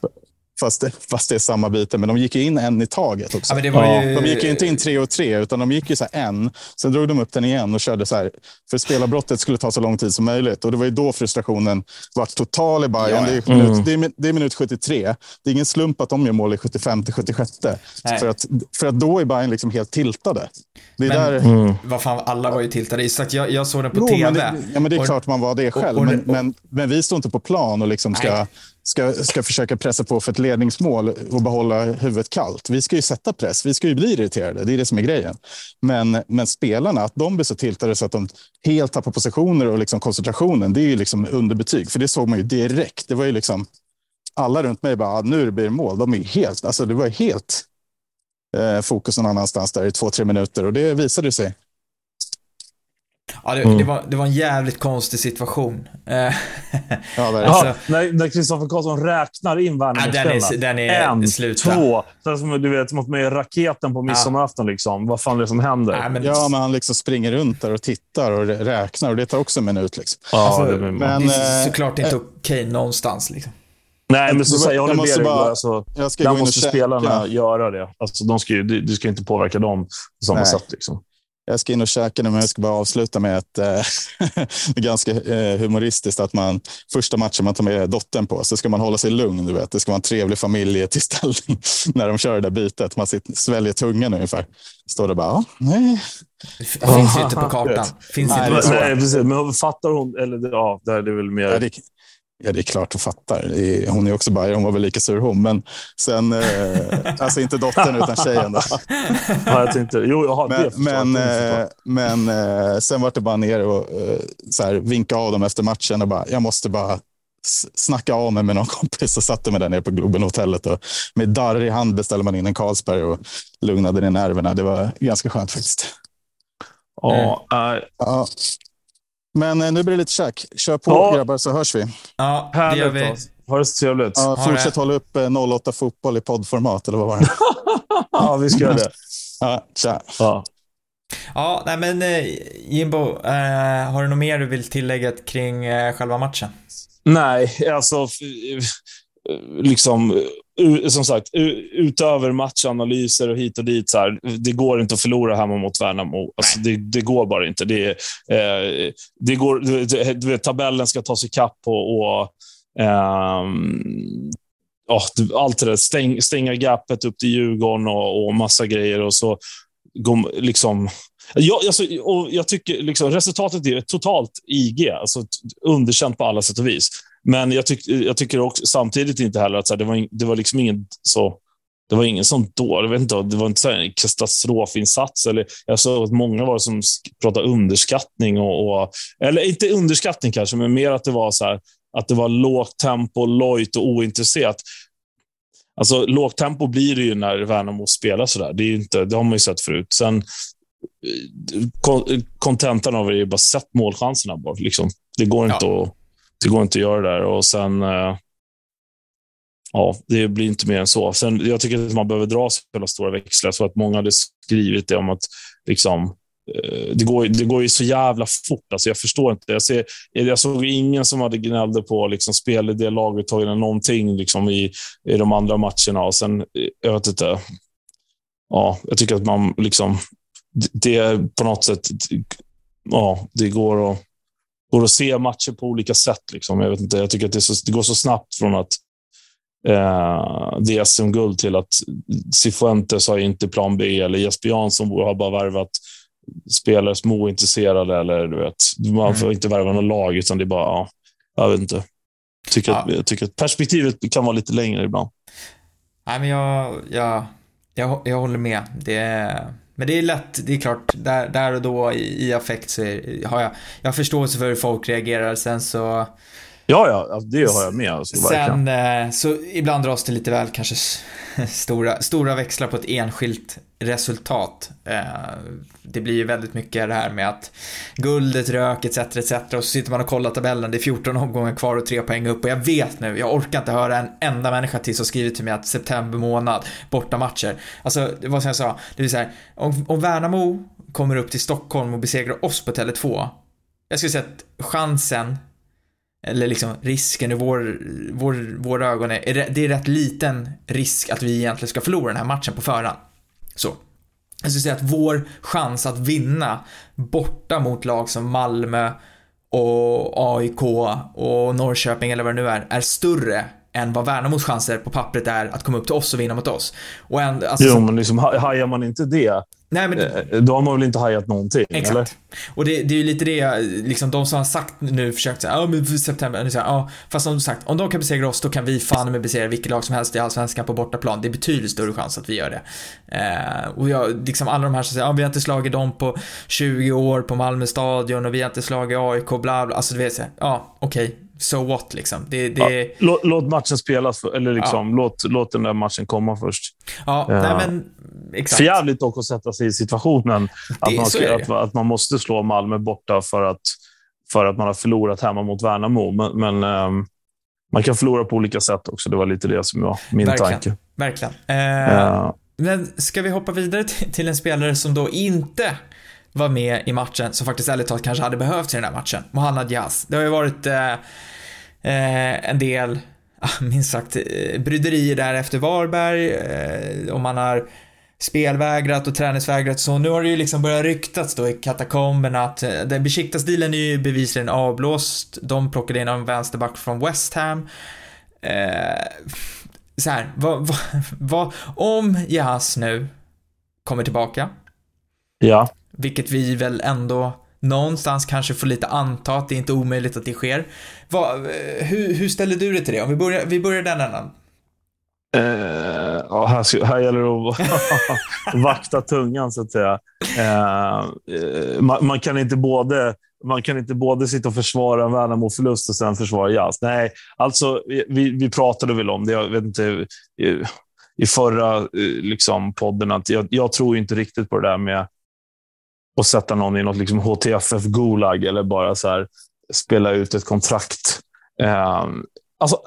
Fast, det, fast det är samma byte. Men de gick ju in en i taget också. Ja, men det var Ja, ju... De gick ju inte in tre och tre, utan de gick ju så här en. Sen drog de upp den igen och körde så här. För spelarbrottet skulle ta så lång tid som möjligt. Och det var ju då frustrationen var total i Bayern. Ja, Det, är minut, Mm. det, är, det är minut 73. Det är ingen slump att de gör mål i 75 till 76. Nej. För att, för att då är Bayern liksom helt tiltade. Det är Men- där... Mm. Vad fan, alla var ju tiltade. Att jag, jag såg den på Jo, TV. men det, ja, men det är Och- klart man var det själv. och- och- men, men, men vi står inte på plan och liksom ska, Nej ska, ska försöka pressa på för ett ledningsmål och behålla huvudet kallt. Vi ska ju sätta press. Vi ska ju bli irriterade. Det är det som är grejen. Men, men spelarna, att de blir så tiltade så att de helt tappar positioner och liksom koncentrationen, det är ju liksom underbetyg. För det såg man ju direkt. Det var ju liksom alla runt mig bara, ah, nu blir det mål. De är helt, alltså det var helt eh, fokus någon annanstans där i två, tre minuter och det visade sig. Ja, det, Mm. det, var, det var en jävligt konstig situation. Eh, Ja. (laughs) Alltså- när, när Kristoffer Karlsson räknar in Ja, den är- den är En, sluta. två. Är som, du vet, som att med raketen på midsommarafton. Liksom. Vad fan är det som händer? nej, men, Ja, men han liksom springer runt där och tittar och räknar och det tar också en minut. Liksom. ja, alltså, det blir men- det är eh, såklart inte okej någonstans. Liksom. Nej, men så, Jag så, jag håller med dig. bara- Alltså, Jag ska där måste käka. spelarna göra det. Alltså, de ska ju, du, du ska inte påverka dem på samma Nej. sätt. Liksom. Jag ska in och käka nu, men jag ska bara avsluta med att eh, (laughs) det är ganska eh, humoristiskt att man första matchen man tar med dottern på så ska man hålla sig lugn. Du vet. Det ska vara en trevlig familjetillställning (laughs) när de kör det där bytet. Man sitter, sväljer tungan ungefär. Står det bara, ja, nej. Det finns ju inte på (laughs) kartan. Finns Nej, inte på nej, precis. Men fattar hon? Eller, ja, det är väl mer... Ja, det, ja, det är klart hon fattar. Hon är också Bayer, hon var väl lika sur hon. Men sen, eh, (laughs) alltså inte dottern utan tjejen. Då. Ja, jag tänkte, jo, jaha, Men, jag. men, Det förstår eh, jag. men eh, sen var det bara ner och eh, så här, vinka av dem efter matchen och bara, jag måste bara snacka av mig med någon kompis. Så satte mig där nere på Globen-hotellet och med darr i hand beställde man in en Carlsberg och lugnade ner nerverna. Det var ganska skönt faktiskt. Ja, nej, Ja. Men eh, nu blir det lite käk. Kör på Ja. grabbar så hörs vi. Ja, det gör vi. Alltså. Ha det så trevligt. Ja, fortsätt det. hålla upp eh, 08 fotboll i poddformat, eller vad var det? (laughs) Ja, vi ska göra det. ja, tja. Ja. Ja, nej men eh, Jimbo, eh, har du något mer du vill tillägga kring eh, själva matchen? Nej, alltså liksom, som sagt, utöver matchanalyser och hit och dit, så här, det går inte att förlora hemma mot Värnamo. Alltså, det, det går bara inte. Det, eh, det går, du vet, tabellen ska tas ikapp och, och ehm, ja, allt det där. Stäng, stänga gapet upp till Djurgården och, och massa grejer. och så går, liksom, jag, alltså, och jag tycker liksom, resultatet är totalt IG, alltså underkänt på alla sätt och vis. Men jag, tyck, jag tycker också, samtidigt inte heller att här, det, var, det var liksom ingen så det var ingen sån då, jag vet inte, det var inte så här en katastrofinsats. Eller, jag såg att många var som pratade underskattning. Och, och, eller inte underskattning kanske, men mer att det var så här, att det var lågt tempo, lojt och ointresserat. Alltså, lågt tempo blir det ju när Värnamo spelar sådär. Det, är ju inte, det har man ju sett förut. Sen, eh, kon- kontentan av det är ju bara sätt målchanserna bara. Liksom. Det, går inte att, det går inte att göra det där. Och sen, eh, ja, det blir inte mer än så. Sen, jag tycker att man behöver dra så hela stora växlar. Så att många hade skrivit det om att liksom, eh, det, går, det går ju så jävla fort. Alltså jag förstår inte. Jag, ser, jag såg ingen som hade gnällde på liksom, spelidé, laguttag eller någonting liksom, i, i de andra matcherna. Och sen, eh, jag vet inte. Ja, jag tycker att man liksom... Det är på något sätt... Ja, det går att, går att se matcher på olika sätt. Liksom. Jag, vet inte, jag tycker att det, så, det går så snabbt från att eh, det är SM-guld till att Cifuentes har inte plan B eller Jesper Jansson har bara värvat spelare som är ointresserade. Eller, du vet, man får inte värva någon lag, utan det är bara... Ja, jag vet inte. tycker, Ja. att, jag tycker att perspektivet kan vara lite längre ibland. Nej, men jag, jag, jag, jag håller med. Det är, men det är lätt, det är klart, där, där och då i, i affekt så är, har jag, jag har förståelse för hur folk reagerar. Sen så, Ja, ja, alltså, det har jag med. Alltså, sen eh, så ibland dras det lite väl kanske (laughs) stora, stora växlar på ett enskilt resultat. Eh, Det blir ju väldigt mycket det här med att guldet rök etc. etc. Och så sitter man och kollar tabellen, det är 14 omgångar kvar och tre poäng upp och jag vet nu, jag orkar inte höra en enda människa till som skriver till mig att september månad, bortamatcher. Alltså, det var som jag sa, det vill säga, om, om Värnamo kommer upp till Stockholm och besegrar oss på Tele2, jag skulle säga att chansen eller liksom risken i vår, vår, våra ögon är, det- är rätt liten risk att vi egentligen ska förlora den här matchen på förhand. Så. Jag skulle säga att vår chans att vinna borta mot lag som Malmö och AIK och Norrköping eller vad det nu är, är större än vad Värnamos chanser på pappret är att komma upp till oss och vinna mot oss. Och en, alltså, Jo, men liksom, ha- hajar man inte det, nej, men, eh, då har man väl inte hajat någonting? Exakt. Eller? Och det, det är ju lite det, liksom de som har sagt nu, försökt säga, ja men september, nu säger ja, fast som sagt, om de kan besegra oss, då kan vi fan med besegra vilket lag som helst i Allsvenskan på bortaplan. Det är betydligt större chans att vi gör det. Eh, och jag, liksom alla de här som säger, ja vi har inte slagit dem på 20 år på Malmö stadion och vi har inte slagit AIK, bla bla, alltså du vet, ja okej, so what liksom. Det, det, Ja, låt, låt matchen spelas, för, eller liksom, låt, låt den där matchen komma först. ja, Ja. nej men, exakt. För jävligt dock att sätta sig i situationen att Det- man, ska, att, att man måste slå Malmö borta för att, för att man har förlorat hemma mot Värnamo. Men, men ehm, man kan förlora på olika sätt också. Det var lite det som var min Verkligen. tanke. Verkligen. Eh, Ja. Men ska vi hoppa vidare till, en spelare som då inte var med i matchen, som faktiskt ärligt talat kanske hade behövts i den här matchen? Mohammad Yaz. Det har ju varit eh, eh, en del, ah, minst sagt, eh, bryderier där efter Varberg, eh, och man har spelvägrat och träningsvägrat så nu har det ju liksom börjat ryktats då i katakomberna att eh, den Besiktas-dealen är ju bevisligen avblåst. De plockade in en vänsterback från West Ham. Eh, så här, vad, vad, vad, om Jahas nu kommer tillbaka, ja. vilket vi väl ändå någonstans kanske får lite anta att det är inte omöjligt att det sker. Vad, eh, hur, hur ställer du dig till det? Om vi börjar, vi börjar den ändan. Eh, ja, här, ska, här gäller det att (laughs) vakta tungan, så att säga. Eh, eh man, man, kan inte både, man kan inte både sitta och försvara en Värnamo-förlust och sen försvara Jazz. Nej, alltså, vi, vi pratade väl om det, jag vet inte, i, i förra eh, liksom, podden, att jag, jag tror inte riktigt på det där med att sätta någon i något liksom, HTFF-gulag eller bara så här, spela ut ett kontrakt. Eh, alltså,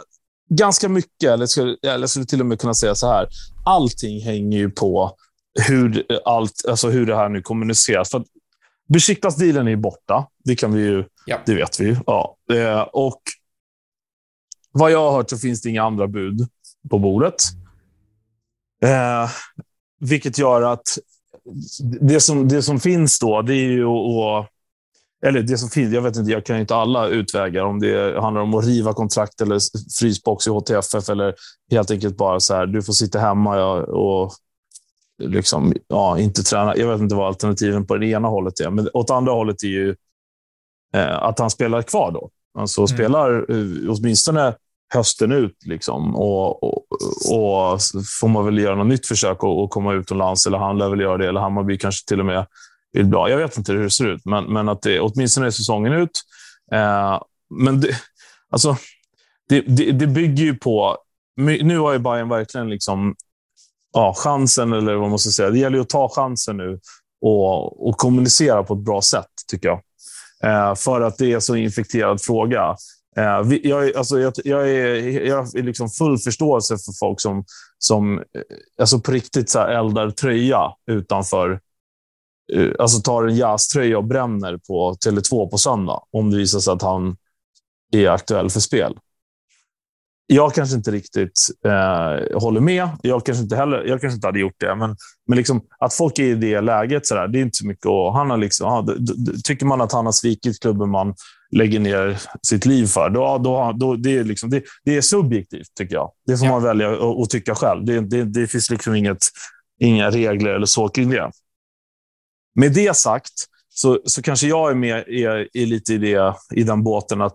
ganska mycket, eller skulle, eller skulle till och med kunna säga så här. Allting hänger ju på hur, allt, alltså hur det här nu kommuniceras. För Besiktas-dealen är ju borta. Det kan vi ju, Ja. det vet vi ju. Ja. Eh, och vad jag har hört så finns det inga andra bud på bordet. Eh, vilket gör att det som, det som finns då, det är ju att eller det som finns, jag vet inte, jag kan inte alla utvägar. Om det handlar om att riva kontrakt eller frysbox i HTFF eller helt enkelt bara så här, du får sitta hemma och liksom, ja, inte träna. Jag vet inte vad alternativen på det ena hållet är, men åt andra hållet är ju eh, att han spelar kvar då. Alltså Mm. spelar eh, åtminstone hösten ut liksom, och, och, och får man väl göra något nytt försök att komma utomlands, eller han lär väl göra det, eller Hammarby kanske till och med bra. Jag vet inte hur det ser ut, men, men att det åtminstone är säsongen ut. Eh, men det, alltså, det, det, det bygger ju på... Nu har ju Bayern verkligen liksom, ja, chansen, eller vad man ska säga. Det gäller ju att ta chansen nu och, och kommunicera på ett bra sätt, tycker jag. Eh, för att det är så infekterad fråga. Eh, vi, jag, alltså, jag, jag är, jag är liksom full förståelse för folk som, som eh, alltså på riktigt så här eldar tröja utanför alltså tar en jazztröja och bränner på Tele2 på söndag om det visar sig att han är aktuell för spel. Jag kanske inte riktigt eh, håller med. Jag kanske inte heller. Jag kanske inte hade gjort det, men, men liksom, att folk är i det läget så där, det är inte så mycket. Och han har liksom, d- tycker man att han har svikit klubben man lägger ner sitt liv för, då, då, då, det, är liksom, det, det är subjektivt, tycker jag. Det får Ja. man välja att att tycka själv. Det, det, det finns liksom inget, inga regler eller så kring det. Med det sagt så, så kanske jag är med är, är lite i, det, i den båten att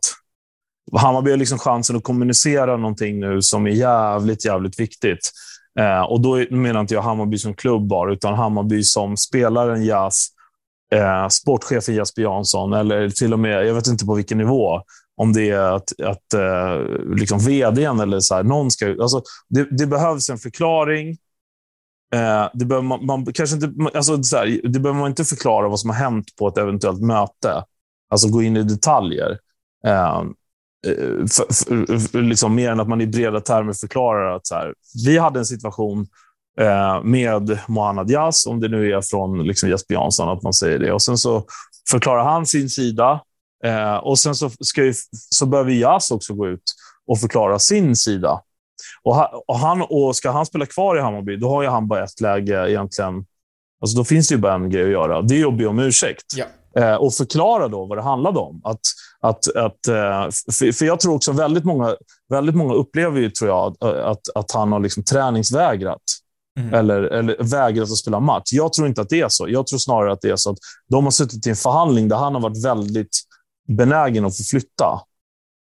Hammarby har liksom chansen att kommunicera någonting nu som är jävligt, jävligt viktigt. Eh, och då menar inte jag Hammarby som klubb bara, utan Hammarby som spelaren Jas, eh, sportchefen Jesper Jansson, eller till och med, jag vet inte på vilken nivå, om det är att, att eh, liksom vdn eller så här, någon ska... Alltså, det, det behövs en förklaring. Eh, det, behöver man, man, kanske inte, alltså, så här, det behöver man inte förklara vad som har hänt på ett eventuellt möte. Alltså gå in i detaljer. Eh, eh, för, för, för, liksom, mer än att man i breda termer förklarar att så här, vi hade en situation eh, med Mohanad Yas, om det nu är från liksom, Jesper Jansson, att man säger det. Och Sen så förklarar han sin sida Eh, och sen så, ska ju, så behöver Jas också gå ut och förklara sin sida. Och, ha, och, han, och Ska han spela kvar i Hammarby, då har ju han bara ett läge egentligen. Alltså då finns det ju bara en grej att göra. Det är att be om ursäkt. Ja. Eh, och förklara då vad det handlade om. Att, att, att, eh, för, för jag tror också väldigt många, väldigt många upplever ju, tror jag, att, att han har liksom träningsvägrat. Mm. Eller, eller vägrat att spela match. Jag tror inte att det är så. Jag tror snarare att det är så att de har suttit i en förhandling där han har varit väldigt benägen att förflytta.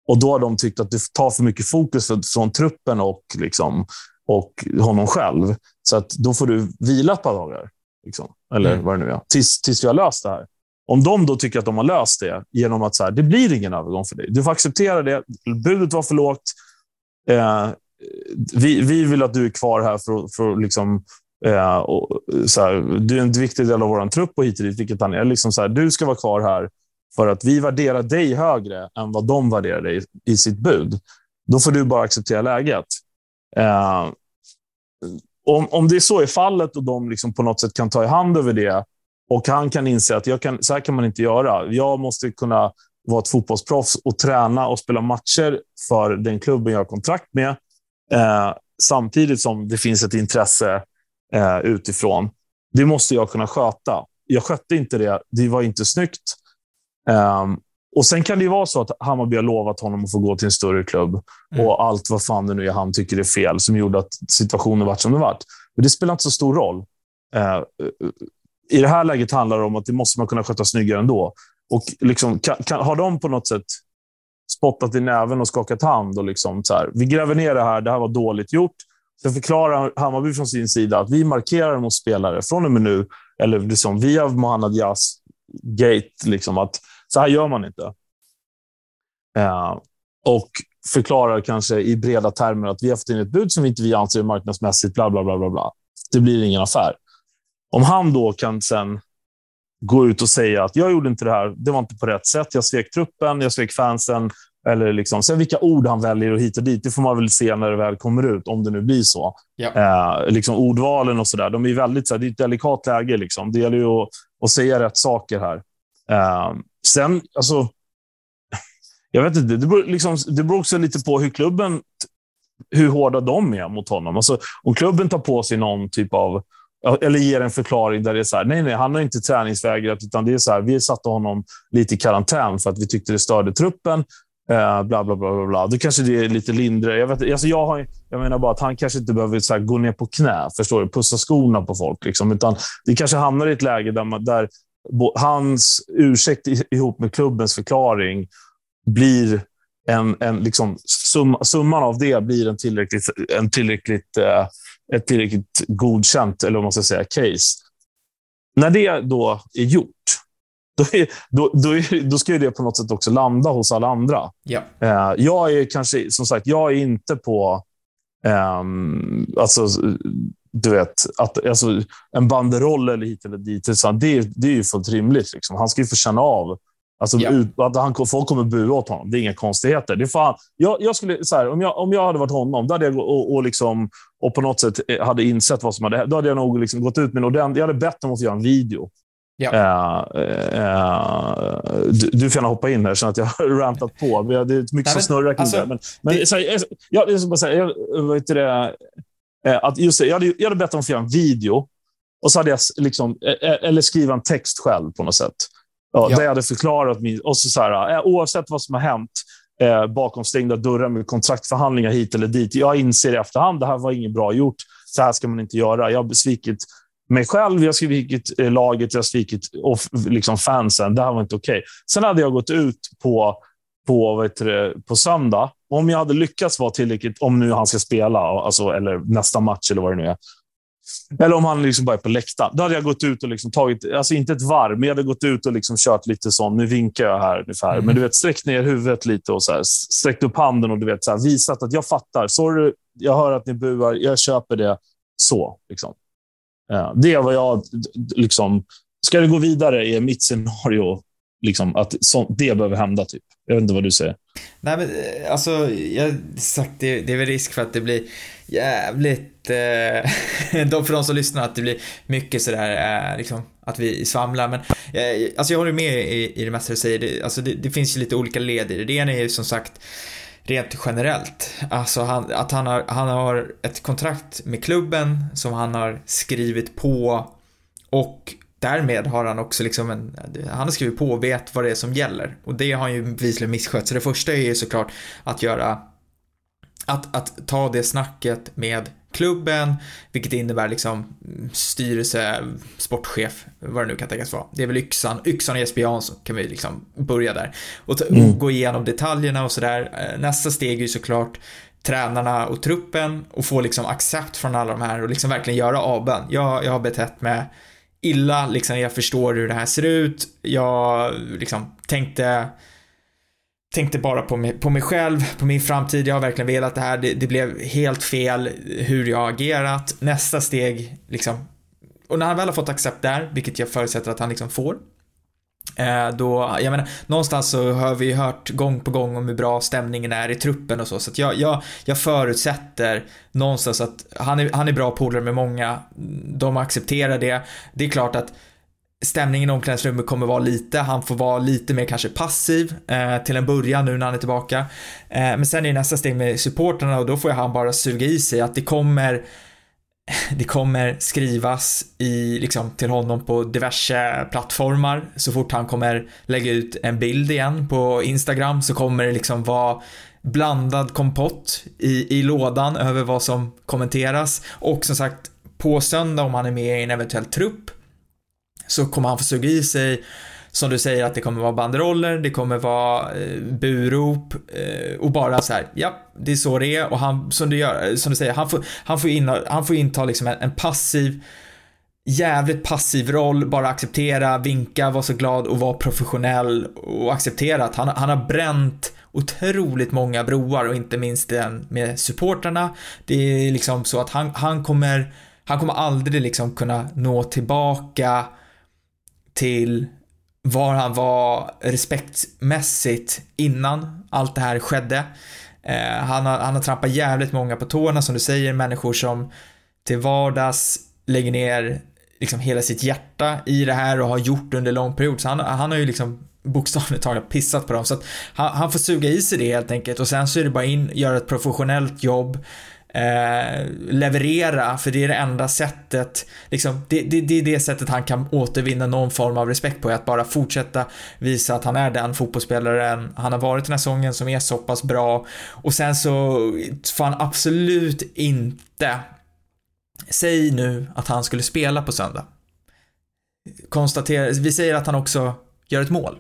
Och då har de tyckt att det tar för mycket fokus från truppen och, liksom, och honom själv. Så att då får du vila ett par dagar. Liksom. Eller mm. vad det nu är. Tills, tills vi har löst det här. Om de då tycker att de har löst det genom att så här, det blir ingen övergång för dig. Du får acceptera det. Budet var för lågt. Eh, vi, vi vill att du är kvar här för, för liksom, eh, och, så här, du är en viktig del av vår trupp och hit och dit, vilket han är. Liksom så här, du ska vara kvar här för att vi värderar dig högre än vad de värderar dig i sitt bud. Då får du bara acceptera läget. Eh, om, om det är så i fallet och de liksom på något sätt kan ta i hand över det och han kan inse att jag kan, så här kan man inte göra. Jag måste kunna vara ett fotbollsproffs och träna och spela matcher för den klubben jag har kontrakt med. Eh, samtidigt som det finns ett intresse eh, utifrån. Det måste jag kunna sköta. Jag skötte inte det. Det var inte snyggt. Um, och Sen kan det ju vara så att Hammarby har lovat honom att få gå till en större klubb mm. och allt vad fan det nu är han tycker är fel som gjorde att situationen vart som den vart. Men det spelar inte så stor roll. Uh, I det här läget handlar det om att det måste man kunna sköta snyggare ändå. Och liksom, kan, kan, har de på något sätt spottat i näven och skakat hand och liksom så här, vi gräver ner det här, det här var dåligt gjort. Sen förklarar Hammarby från sin sida att vi markerar mot spelare från och med nu, eller liksom via Mohanad Jas gate, liksom att så här gör man inte. Uh, och förklarar kanske i breda termer att vi har fått in ett bud som inte vi anser är marknadsmässigt, bla, bla, bla, bla, bla. Det blir ingen affär. Om han då kan sen gå ut och säga att jag gjorde inte det här, det var inte på rätt sätt, jag svek truppen, jag svek fansen, eller liksom, sen vilka ord han väljer och hit och dit, det får man väl se när det väl kommer ut, om det nu blir så. Ja. Eh, liksom ordvalen och sådär, de är väldigt, så här, det är ett delikat läge. Liksom. Det gäller ju att, att säga rätt saker här. Eh, sen, alltså, jag vet inte, det beror, liksom, det beror också lite på hur klubben, hur hårda de är mot honom. Alltså, om klubben tar på sig någon typ av eller ger en förklaring där det är så här, nej, nej, han har inte träningsvägrat, utan det är så här, vi satte honom lite i karantän för att vi tyckte det störde truppen. Eh, bla, bla, bla, bla, bla. Då kanske det är lite lindrigare. Jag, vet, alltså jag, har, jag menar bara att han kanske inte behöver så gå ner på knä, förstår du? pussa skorna på folk. Liksom, utan det kanske hamnar i ett läge där, man, där hans ursäkt ihop med klubbens förklaring blir en, en liksom, sum, summan av det blir en tillräckligt, en tillräckligt, eh, ett tillräckligt godkänt, eller vad man ska säga, case. När det då är gjort, då, är, då, då, är, då, ska det på något sätt också landa hos alla andra. Ja. Uh, jag är kanske, som sagt, jag är inte på... Um, alltså, du vet, att, alltså, en banderoll eller hit eller dit, det, det är ju fullt rimligt. Liksom. Han ska ju få känna av Alltså, ja. ut, att han, folk kommer bua åt honom. Det är inga konstigheter. Det är fan, jag, jag skulle, så här, om, jag, om jag hade varit honom då hade jag, och, och, liksom, och på något sätt hade insett vad som hade hänt, då hade jag nog liksom gått ut med Jag hade bett dem att göra en video. Ja. Uh, uh, du, du får gärna hoppa in här. Jag känner att jag har (laughs) rantat på. Det är mycket Nej, som snurrar kring alltså, det. Men, men det... Så, jag, jag, bara säga, jag, vet det, att just det, jag, hade, jag hade bett dem att göra en video. Och så hade jag liksom, eller skriva en text själv på något sätt. Ja, ja. Där jag hade förklarat min... Och så så här, oavsett vad som har hänt eh, bakom stängda dörrar med kontraktförhandlingar hit eller dit. Jag inser i efterhand det här var inget bra gjort. Så här ska man inte göra. Jag har besvikit mig själv, jag har svikit eh, laget, jag har svikit liksom fansen. Det här var inte okej. Okay. Sen hade jag gått ut på på, heter det, på söndag. Om jag hade lyckats vara tillräckligt, om nu han ska spela, alltså, eller nästa match eller vad det nu är. Eller om han liksom bara är på läktaren. Då hade jag gått ut och liksom tagit, alltså inte ett varv, men jag hade gått ut och liksom kört lite sån, nu vinkar jag här ungefär. Mm. Men du vet, sträckt ner huvudet lite och så här, sträckt upp handen och du vet, så här, visat att jag fattar. Sorry, jag hör att ni buar, jag köper det. Så, liksom. Ja, det är vad jag, liksom, ska det gå vidare är mitt scenario liksom, att så, det behöver hända. Typ. Jag vet inte vad du säger. Nej, men eh, alltså, jag sagt, det, det är väl risk för att det blir jävligt, eh, (laughs) för de som lyssnar, att det blir mycket sådär, eh, liksom, att vi svamlar. Men eh, alltså jag håller med i, i det mesta du säger. Det, alltså, det, det finns ju lite olika led i det. Det ena är ju som sagt rent generellt. Alltså han, att han har, han har ett kontrakt med klubben som han har skrivit på och därmed har han också liksom en, han har skrivit på och vet vad det är som gäller. Och det har han ju bevisligen misskött. Så det första är ju såklart att göra, att, att ta det snacket med klubben, vilket innebär liksom styrelse, sportchef, vad det nu kan tänkas vara. Det är väl yxan, yxan och Jesper Jansson kan vi liksom börja där. Och, mm. gå igenom detaljerna och sådär. Eh, nästa steg är ju såklart tränarna och truppen och få liksom accept från alla de här och liksom verkligen göra avbön. Jag, jag har betett mig illa, liksom jag förstår hur det här ser ut. Jag liksom tänkte tänkte bara på mig, på mig själv, på min framtid. Jag har verkligen velat det här. Det, det blev helt fel hur jag har agerat. Nästa steg, liksom. Och när han väl har fått accept där, vilket jag förutsätter att han liksom får, Eh, då, jag menar, någonstans så har vi hört gång på gång om hur bra stämningen är i truppen och så, så att jag, jag, jag förutsätter någonstans att han är, han är bra polare med många, de accepterar det. Det är klart att stämningen i omklädningsrummet kommer vara lite, han får vara lite mer kanske passiv eh, till en början nu när han är tillbaka. Eh, men sen är nästa steg med supporterna och då får han bara suga i sig att det kommer (laughs) det kommer skrivas i, liksom, till honom på diverse plattformar. Så fort han kommer lägga ut en bild igen på Instagram så kommer det liksom vara blandad kompott i, i lådan över vad som kommenteras. Och som sagt, på söndag om han är med i en eventuell trupp så kommer han få suga i sig som du säger att det kommer vara banderoller, det kommer vara eh, burop eh, och bara så här, ja, det är så det är och han, som du gör, eh, som du säger, han får, han får, in, han får inta liksom en, en passiv jävligt passiv roll, bara acceptera, vinka, vara så glad och vara professionell och acceptera att han, han har bränt otroligt många broar och inte minst den med supportrarna. Det är liksom så att han, han kommer, han kommer aldrig liksom kunna nå tillbaka till var han var respektmässigt innan allt det här skedde. Eh, han, har, han har trampat jävligt många på tårna som du säger, människor som till vardags lägger ner liksom hela sitt hjärta i det här och har gjort under lång period. Så han, han har ju liksom bokstavligt talat pissat på dem. Så att han, han får suga i sig det helt enkelt och sen så är det bara in, göra ett professionellt jobb eh, leverera, för det är det enda sättet, liksom, det, det, det, är det sättet han kan återvinna någon form av respekt på, att bara fortsätta visa att han är den fotbollsspelaren han har varit den här säsongen som är så pass bra. Och sen så får han absolut inte, säg nu att han skulle spela på söndag. Konstatera, vi säger att han också gör ett mål.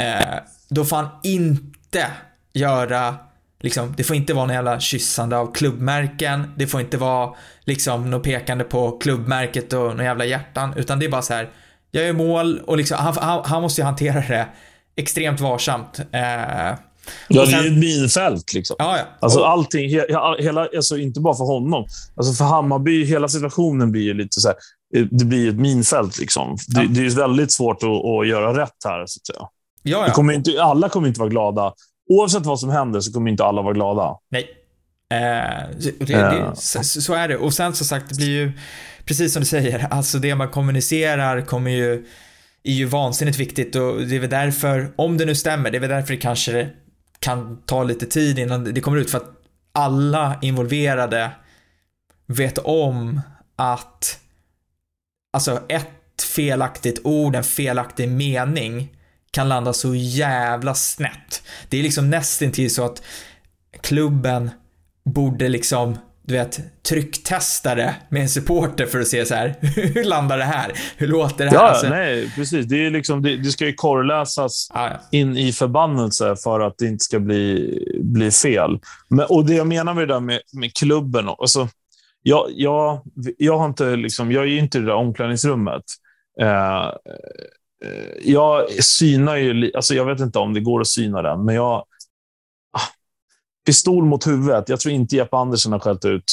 Eh, då får han inte göra Liksom, det får inte vara någon jävla kyssande av klubbmärken, det får inte vara liksom något pekande på klubbmärket och några jävla hjärtan, utan det är bara så här, jag gör mål och liksom, han, han, han måste ju hantera det extremt varsamt. Eh, Ja, det är ju ett minfält. Liksom. Ja, ja. Alltså, allting, hela, alltså, inte bara för honom. Alltså, för Hammarby, hela situationen blir ju lite så här, Det blir ett minfält. Liksom. Ja. Det, det, är väldigt svårt att, att, göra rätt här. Så att säga. Ja, ja. Kommer inte, alla kommer inte vara glada oavsett vad som händer så kommer inte alla vara glada. Nej. Eh, det, det, så, så, är det. Och sen som sagt, det blir ju, precis som du säger, (laughs) alltså det man kommunicerar kommer ju, är ju vansinnigt viktigt och det är väl därför, om det nu stämmer, det är väl därför det kanske kan ta lite tid innan det kommer ut för att alla involverade vet om att alltså ett felaktigt ord, en felaktig mening kan landa så jävla snett. Det är liksom nästintill så att klubben borde liksom du vet, trycktestare med en supporter för att se så här, (laughs) hur landar det här? Hur låter det här? Ja, Alltså, nej, precis. Det, är liksom, det, det ska ju korrläsas ja, ja. in i förbannelse för att det inte ska bli, bli fel. Men, och Det jag menar med det där med, med klubben, alltså, jag, jag, jag, har inte, liksom, jag är inte i det där omklädningsrummet. Eh, jag synar ju, alltså jag vet inte om det går att syna den, men jag... Ah, pistol mot huvudet. Jag tror inte Jeppe Andersen har skällt ut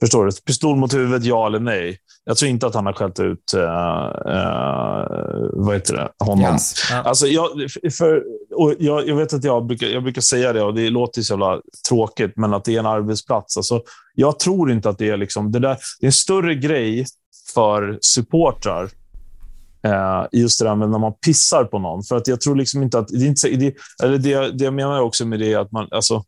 Förstår du? Pistol mot huvudet, ja eller nej? Jag tror inte att han har skällt ut uh, uh, vad heter det? honom. Yes. Ja. Alltså, jag, för, och jag, jag vet att jag brukar, jag brukar säga det och det låter så jävla tråkigt, men att det är en arbetsplats. Alltså, jag tror inte att det är liksom, det där, det är en större grej för supportrar eh, just det där med när man pissar på någon. För att jag tror liksom inte att... Det, är inte, så- det, eller det, det jag menar också med det är att man... Alltså,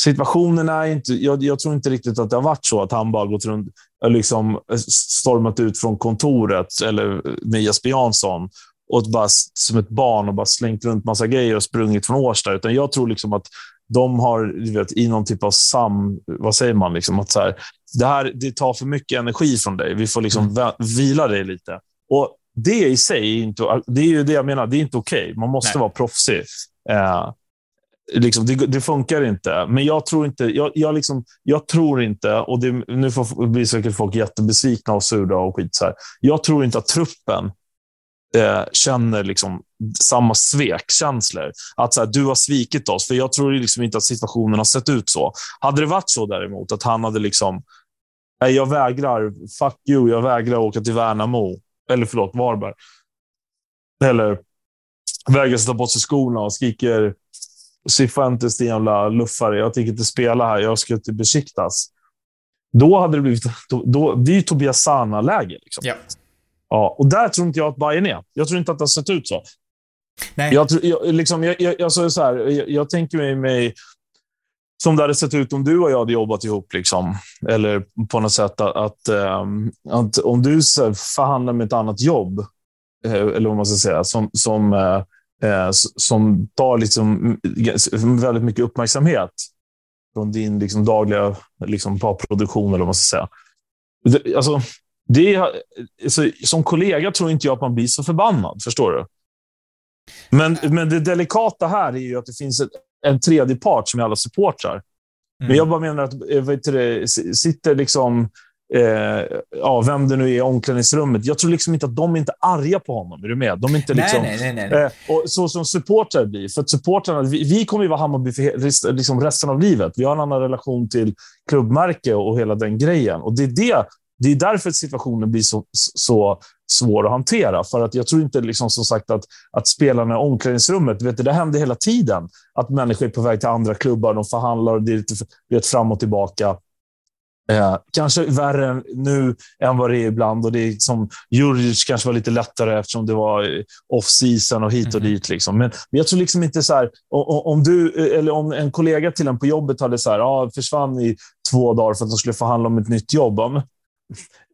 situationen är inte... Jag, jag tror inte riktigt att det har varit så att han bara gått runt och liksom eh, stormat ut från kontoret eller eh, med Jesper Jansson och bara som ett barn och bara slängt runt massa grejer och sprungit från Årsta. Utan jag tror liksom att de har du vet, i någon typ av sam... Vad säger man? Liksom, att så här, det här det tar för mycket energi från dig. Vi får liksom mm. vila dig lite. Och det i sig inte, det är ju det jag menar, det är inte okej. Man måste Nej. vara proffsig. Eh, liksom, det, det funkar inte. Men jag tror inte, jag, jag, liksom, jag tror inte, och det, nu får, blir säkert folk jättebesvikna och sura och skit. Så här. Jag tror inte att truppen eh, känner liksom samma svekkänslor. Att så här, du har svikit oss. För jag tror liksom inte att situationen har sett ut så. Hade det varit så däremot, att han hade liksom, jag vägrar, fuck you, jag vägrar åka till Värnamo. Eller förlåt, Varberg. Eller vägrar sätta på sig skorna och skriker Cifuentes, din jävla luffare. Jag tänker inte spela här. Jag ska till Besiktas. Då hade det blivit... Då, då, det är ju Tobias Sana-läge. Liksom. Ja. Ja, och där tror inte jag att Bayern är. Jag tror inte att det har sett ut så. Nej. Jag, tror- jag, liksom, jag, jag, jag, så så här, jag, jag tänker mig som det hade sett ut om du och jag hade jobbat ihop. Liksom. Eller på något sätt att, att, ehm, att om du förhandlar med ett annat jobb, eh, eller vad man ska säga, som, som, eh, eh, som tar liksom väldigt mycket uppmärksamhet från din liksom, dagliga liksom, produktion, eller vad man ska säga. Alltså, det, alltså, som kollega tror inte jag att man blir så förbannad, förstår du? Men, men det delikata här är ju att det finns ett, en tredje part som är alla supportrar. Men Mm. jag bara menar att eh, vet du, sitter liksom, eh, ja, vem det nu är i omklädningsrummet. Jag tror liksom inte att de är inte arga på honom. Är du med? De är inte liksom, nej, nej, nej, nej. Eh, och så som supportrar blir. För supportrarna, vi, vi kommer ju vara Hammarby för liksom resten av livet. Vi har en annan relation till klubbmärke och hela den grejen. Och det är, det, det är därför situationen blir så, så svår att hantera. För att jag tror inte liksom, som sagt att, att spelarna i omklädningsrummet, vet du, det händer hela tiden. Att människor är på väg till andra klubbar, de förhandlar och det är lite vet, fram och tillbaka. Eh, kanske värre nu än vad det är ibland. Och det är som Juric kanske var lite lättare eftersom det var eh, off-season och hit och Mhm. dit. Liksom. Men, men jag tror liksom inte så här, o- o- om du eller om en kollega till en på jobbet hade så här, ja, försvann i två dagar för att de skulle förhandla om ett nytt jobb. Ja, men,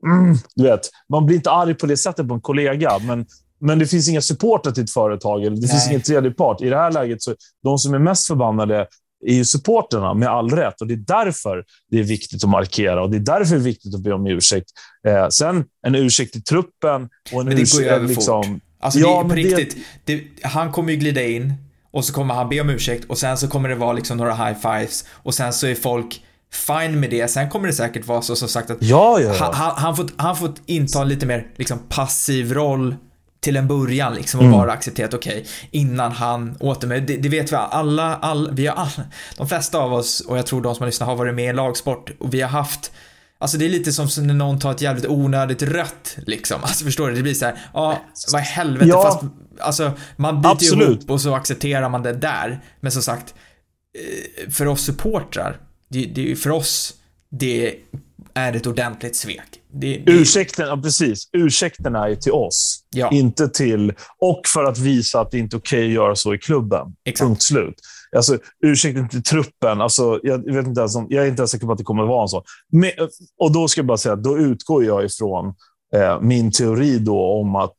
mm, du vet, man blir inte arg på det sättet på en kollega, men men det finns inga supportrar till ett företag, eller det finns Nej. ingen tredje part. I det här läget, så de som är mest förbannade är ju supporterna med all rätt. Och Det är därför det är viktigt att markera och det är därför det är viktigt att be om ursäkt. Eh, sen en ursäkt till truppen och en Men det går ju ursäkt... över Liksom, Alltså Ja, det, på men det- riktigt, det, han kommer ju glida in och så kommer han be om ursäkt och sen så kommer det vara liksom några high fives och sen så är folk fine med det. Sen kommer det säkert vara så som sagt att ja, ja, ja. han, han, får, han får inta en lite mer liksom passiv roll till en början liksom Mm. och bara accepterat okej innan han återmöter. Det, det vet vi alla, alla, vi har alla, de flesta av oss och jag tror de som har lyssnat har varit med i lagsport och vi har haft Alltså det är lite som när någon tar ett jävligt onödigt rött liksom. Alltså förstår du? Det blir så här, ja, vad i helvete Ja. fast alltså man biter ju Absolut. ihop och så accepterar man det där. Men som sagt, eh, för oss supportrar, det, det för oss det är ett ordentligt svek. Det, det, Ursäkten, ja, precis. Ursäkten är ju till oss, Ja. inte till... Och för att visa att det inte är okej att göra så i klubben. Exakt. Punkt slut. Alltså, ursäkten till truppen. Alltså, jag, vet inte ens om, jag är inte ens säker på att det kommer att vara en så. Men, och då ska jag bara säga att då utgår jag ifrån eh, min teori då om att,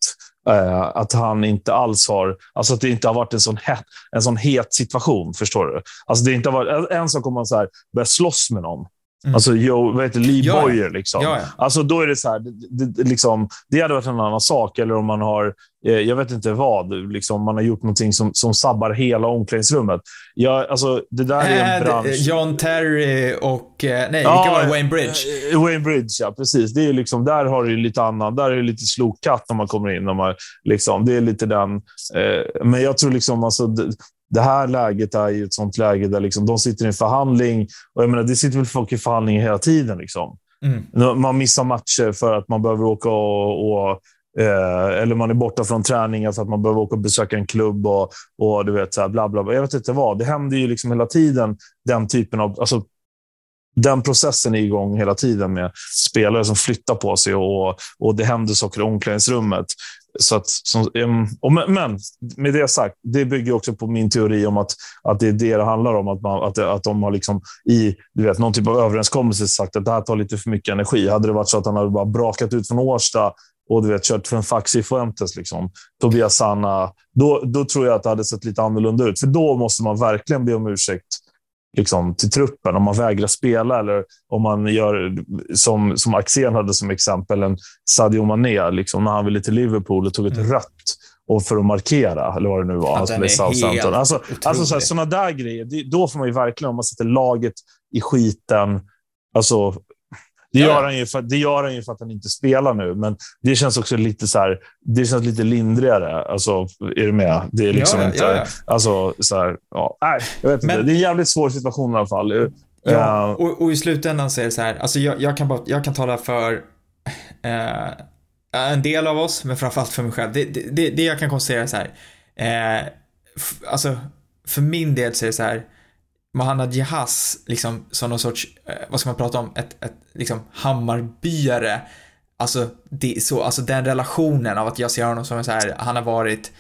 eh, att han inte alls har... Alltså att det inte har varit en sån het, en sån het situation. Förstår du? Alltså det inte har varit, en- sak om man så här, börjar slåss med någon. Mm. Alltså Joe, vad heter Lee ja, Boyer. Liksom. Ja, ja. Alltså då är det så här, det, det, liksom, det hade varit en annan sak. Eller om man har, eh, jag vet inte vad, liksom, man har gjort någonting som, som sabbar hela omklädningsrummet. Ja, alltså, det där är en äh, bransch... John Terry och, eh, nej, ja, vilka var det? Wayne Bridge? Eh, Wayne Bridge, ja. Precis. Det är liksom, där har du lite annan, där är det lite slokkatt när man kommer in. När man, liksom, det är lite den... Eh, men jag tror liksom, alltså, det här läget är ju ett sånt läge där liksom, de sitter i en förhandling. Och jag menar, det sitter väl folk i förhandling hela tiden. Liksom. Mm. Man missar matcher för att man behöver åka och, och eh, eller man är borta från träningen för att man behöver åka och besöka en klubb och, och du vet, så här, bla, bla, bla. Jag vet inte vad. Det händer ju liksom hela tiden den typen av... Alltså, den processen är igång hela tiden med spelare som flyttar på sig och, och det händer saker i omklädningsrummet. Så att, som, och men med det sagt, det bygger också på min teori om att, att det är det det handlar om. Att, man, att, att de har liksom i du vet, någon typ av överenskommelse sagt att det här tar lite för mycket energi. Hade det varit så att han hade bara brakat ut från Årsta och du vet, kört för en fax i Fuentes, liksom, Tobias Sanna, då, då tror jag att det hade sett lite annorlunda ut. För då måste man verkligen be om ursäkt liksom, till truppen. Om man vägrar spela eller om man gör som, som Axén hade som exempel, en Sadio Mané, liksom, när han ville till Liverpool och tog ett mm. rött och för att markera, eller vad det nu var. Han spelade Southampton. Alltså, alltså sådana där grejer, då får man ju verkligen, om man sätter laget i skiten, alltså det gör, han ju för, det gör han ju för att han inte spelar nu, men det känns också lite så här, det känns lite lindrigare. Alltså, är du med? Det är liksom ja, inte... Ja, Alltså, så här, ja, nej, jag vet men, inte. Det är en jävligt svår situation i alla fall. Ja, uh, och, och, i slutändan så är det så här, alltså jag, jag kan, bara, jag kan tala för uh, en del av oss, men framförallt för mig själv. Det, det, det jag kan konstatera är så här, uh, alltså för min del så är det så här, Mohanad Jihas liksom som någon sorts, eh, vad ska man prata om, ett, ett liksom Hammarbyare. Alltså, det, så, alltså den relationen av att jag ser honom som så här, han har varit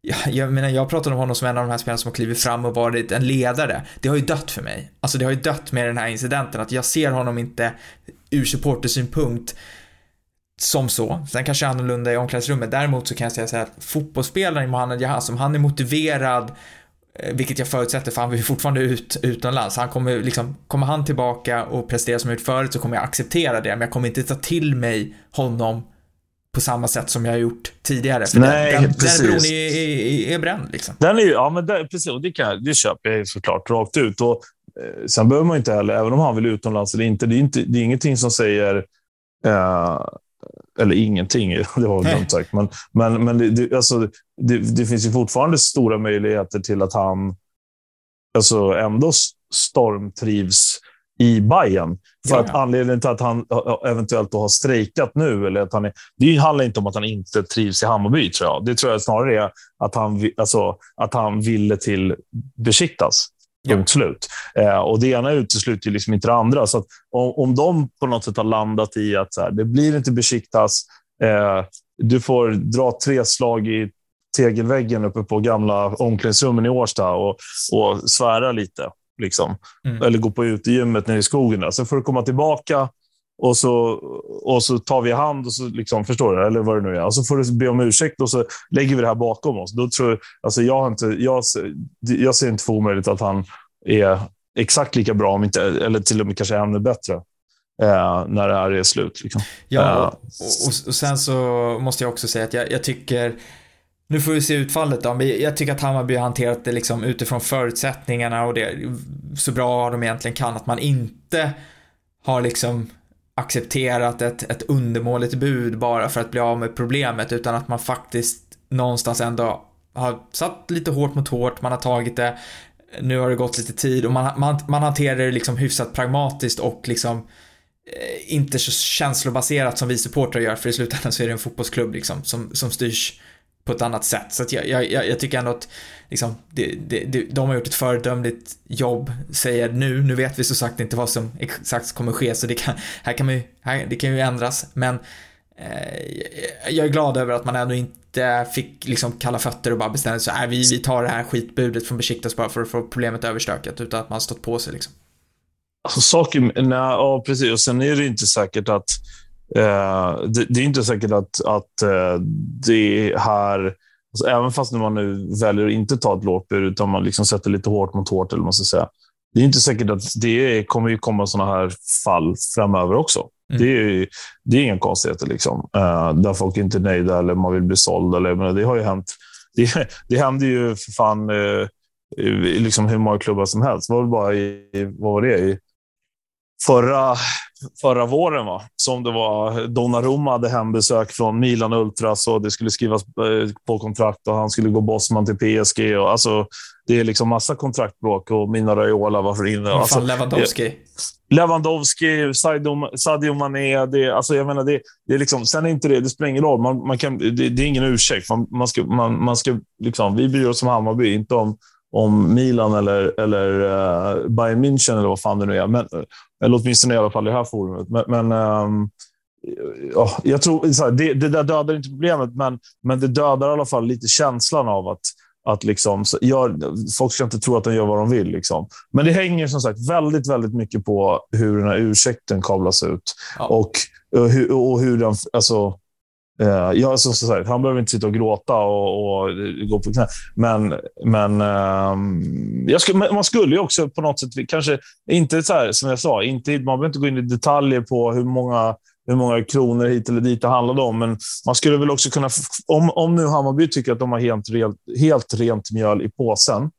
jag, jag menar, jag pratar om honom som en av de här spelarna som har klivit fram och varit en ledare. Det har ju dött för mig. Alltså det har ju dött med den här incidenten, att jag ser honom inte ur supportersynpunkt som så. Sen kanske annorlunda i omklädningsrummet. Däremot så kan jag säga så här att fotbollsspelaren Mohamed Jahas, om han är motiverad vilket jag förutsätter, för han vill fortfarande ut utomlands. Han kommer, liksom, kommer han tillbaka och prestera som ut förut så kommer jag acceptera det, men jag kommer inte ta till mig honom på samma sätt som jag har gjort tidigare. För Nej, den, precis. den bron är, är, är bränd. Liksom. Den är ja, men det, precis, och det, kan, det köper jag såklart rakt ut. Och, eh, sen behöver man inte heller, även om han vill utomlands eller inte, det är, inte, det är ingenting som säger eh, eller ingenting, (laughs) det var väl dumt sagt. Men, men, men det, alltså, det, det, finns ju fortfarande stora möjligheter till att han alltså, ändå stormtrivs i Bayern. För ja, att anledningen till att han eventuellt har strejkat nu, eller att han är, det handlar inte om att han inte trivs i Hammarby, tror jag. Det tror jag snarare är att han, alltså, att han ville till Besiktas. Punkt slut. Eh, och det ena utesluter liksom inte det andra. Så om, om de på något sätt har landat i att så här, det blir inte besiktas, eh, du får dra tre slag i tegelväggen uppe på gamla omklädningsrummen i Årsta och, och svära lite. Liksom. Mm. Eller gå på utegymmet nere i skogen. Där. Sen får du komma tillbaka och så, och så tar vi hand och så liksom, förstår du? Eller vad det nu är. Och så får du be om ursäkt och så lägger vi det här bakom oss. Då tror, alltså jag, har inte, jag, jag ser inte för omöjligt att han är exakt lika bra, om inte, eller till och med kanske ännu bättre. Eh, när det här är slut. Liksom. Ja, eh, och, och, och, sen så måste jag också säga att jag, jag tycker nu får vi se utfallet då, men jag tycker att Hammarby har hanterat det liksom utifrån förutsättningarna och det så bra de egentligen kan, att man inte har liksom accepterat ett, ett undermåligt bud bara för att bli av med problemet utan att man faktiskt någonstans ändå har satt lite hårt mot hårt, man har tagit det, nu har det gått lite tid och man, man, man hanterar det liksom hyfsat pragmatiskt och liksom eh, inte så känslobaserat som vi supportrar gör för i slutändan så är det en fotbollsklubb liksom som, som styrs på ett annat sätt. Så att jag, jag, jag tycker ändå att liksom, det, det, det, de har gjort ett föredömligt jobb, säger nu. Nu vet vi så sagt inte vad som exakt kommer ske, så det kan, här kan, man ju, här, det kan ju ändras. Men eh, jag är glad över att man ändå inte fick liksom kalla fötter och bara bestämde sig, äh, vi, vi tar det här skitbudet från Besiktas bara för att få problemet överstökat, utan att man stått på sig liksom. Alltså saker, nej, ja precis, och sen är det inte säkert att det, det, är inte säkert att, att eh, det här, alltså även fast man nu väljer att inte ta ett lågt bud, utan man liksom sätter lite hårt mot hårt, eller man ska säga. det är inte säkert att det kommer ju komma sådana här fall framöver också. Mm. Det, är, det är inga konstigheter, liksom. Uh, där folk inte är nöjda eller man vill bli såld. Eller, men det har ju hänt. Det, (laughs) det händer ju för fan uh, liksom hur många klubbar som helst. Det var väl bara i, vad var det, i förra, förra våren, va? som det var. Donnarumma hade hembesök från Milan Ultras och det skulle skrivas eh, på kontrakt och han skulle gå Bosman till PSG. Och, alltså, det är liksom massa kontraktbråk och Mina Raiola var inne. Vad alltså, Lewandowski? Lewandowski, Sadio, Sadio Mané. Det, alltså, jag menar, det, det är liksom, sen är inte det, det spelar ingen roll. Man, man kan, det, det är ingen ursäkt. Man, man ska, man, man ska, liksom, vi bryr oss om Hammarby, inte om om Milan eller, eller uh, Bayern München eller vad fan det nu är. Men, eller åtminstone i alla fall i det här forumet. Men, men um, ja, jag tror, så här, det, det där dödar inte problemet, men, men det dödar i alla fall lite känslan av att att liksom, gör, folk ska inte tro att de gör vad de vill. Liksom. Men det hänger som sagt väldigt, väldigt mycket på hur den här ursäkten kablas ut. Ja. Och, och, hur, och hur den... Alltså, Eh, uh, ja, som sagt, han behöver inte sitta och gråta och, och gå på knä. Men, men uh, skulle, man skulle ju också på något sätt, kanske inte så här, som jag sa, inte, man behöver inte gå in i detaljer på hur många, hur många kronor hit eller dit det handlade om. Men man skulle väl också kunna, om, om nu Hammarby tycker att de har helt, helt, helt rent mjöl i påsen,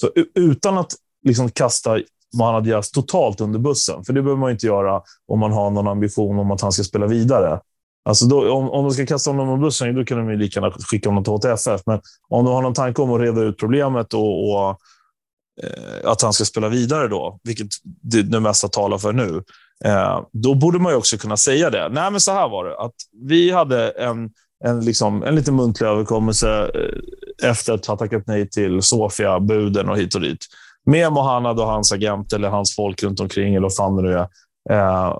så utan att liksom kasta Mohanad Diaz totalt under bussen, för det behöver man inte göra om man har någon ambition om att han ska spela vidare. Alltså då, om, om de ska kasta honom under bussen, då kan de ju lika gärna skicka honom till HTFF. Men om de har någon tanke om att reda ut problemet och, och eh, att han ska spela vidare då, vilket det, det mesta talar för nu, eh, då borde man ju också kunna säga det. Nej, men så här var det. Att vi hade en, en, liksom, en liten muntlig överkommelse eh, efter att ha tackat nej till Sofia, buden och hit och dit. Med Mohanad och hans agent eller hans folk runt omkring, eller vad fan det nu är. Eh,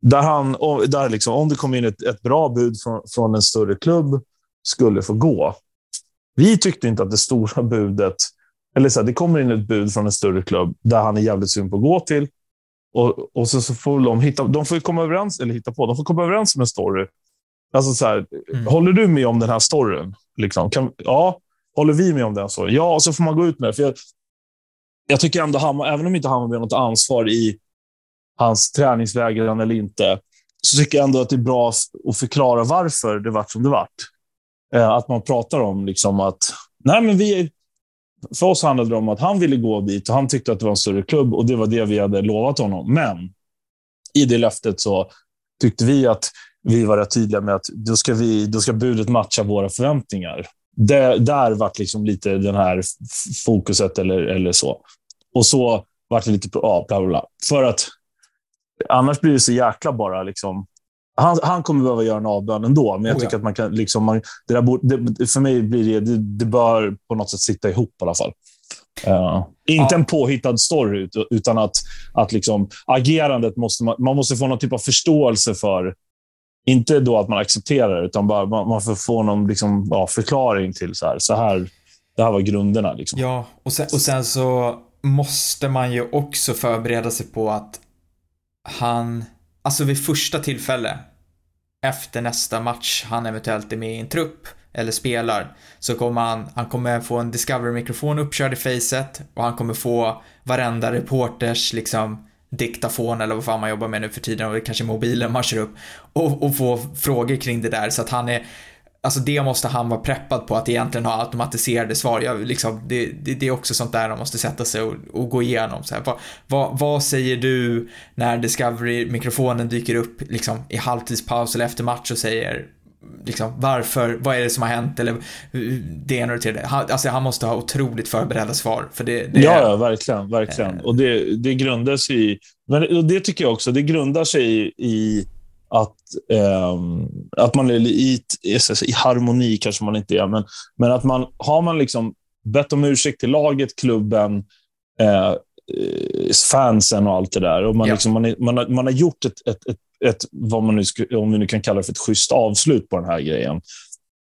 där han, där liksom, om det kom in ett, ett bra bud från, från en större klubb, skulle få gå. Vi tyckte inte att det stora budet, eller så här, det kommer in ett bud från en större klubb där han är jävligt sugen på att gå till. Och, och så, så får de hitta, de får komma överens, eller hitta på, de får komma överens om en story. Alltså så här, mm. håller du med om den här storyn? Liksom? Kan, ja, håller vi med om den storyn? Ja, och så får man gå ut med det. För jag, jag tycker ändå, Hammar, även om inte Hammarby har något ansvar i hans träningsvägran eller inte, så tycker jag ändå att det är bra att förklara varför det vart som det vart. Eh, att man pratar om liksom att, nej men vi, för oss handlade det om att han ville gå dit och han tyckte att det var en större klubb och det var det vi hade lovat honom. Men i det löftet så tyckte vi att vi var rätt tydliga med att då ska, vi, då ska budet matcha våra förväntningar. Det, där vart liksom lite den här fokuset eller, eller så. Och så vart det lite, ja, bla, bla, bla. För att Annars blir det så jäkla bara liksom... Han, han kommer behöva göra en avbön ändå, men jag oh, tycker ja. att man kan... Liksom, man, det där borde, det, för mig blir det, det, det, bör på något sätt sitta ihop i alla fall. Uh, inte ja. en påhittad story, utan att, att liksom, agerandet måste man, man måste få någon typ av förståelse för. Inte då att man accepterar det, utan bara man, man får få någon liksom, ja, förklaring till så här, så här. Det här var grunderna. Liksom. Ja, och sen, och sen så måste man ju också förbereda sig på att han, alltså vid första tillfälle efter nästa match han eventuellt är med i en trupp eller spelar så kommer han, han kommer få en Discovery-mikrofon uppkörd i facet och han kommer få varenda reporters liksom diktafon eller vad fan man jobbar med nu för tiden och det kanske mobilen man kör upp och, och få frågor kring det där. Så att han är Alltså det måste han vara preppad på att egentligen ha automatiserade svar. Jag, liksom, det, det, det, är också sånt där de måste sätta sig och, och gå igenom. Så här, vad, vad, vad, säger du när Discovery-mikrofonen dyker upp liksom, i halvtidspaus eller efter match och säger liksom, varför, vad är det som har hänt eller det ena och det tredje. Han, alltså han måste ha otroligt förberedda svar. För det, det ja, ja, verkligen. verkligen. Äh, och det, det grundar sig i, men det tycker jag också, det grundar sig i, i att, eh, att man är i, i, harmoni, kanske man inte är, men, men att man har man liksom bett om ursäkt till laget, klubben, eh, fansen och allt det där. Och man, ja. liksom, man, är, man, har, man har gjort ett, ett, ett, ett, vad man nu, om vi nu kan kalla det för ett schysst avslut på den här grejen.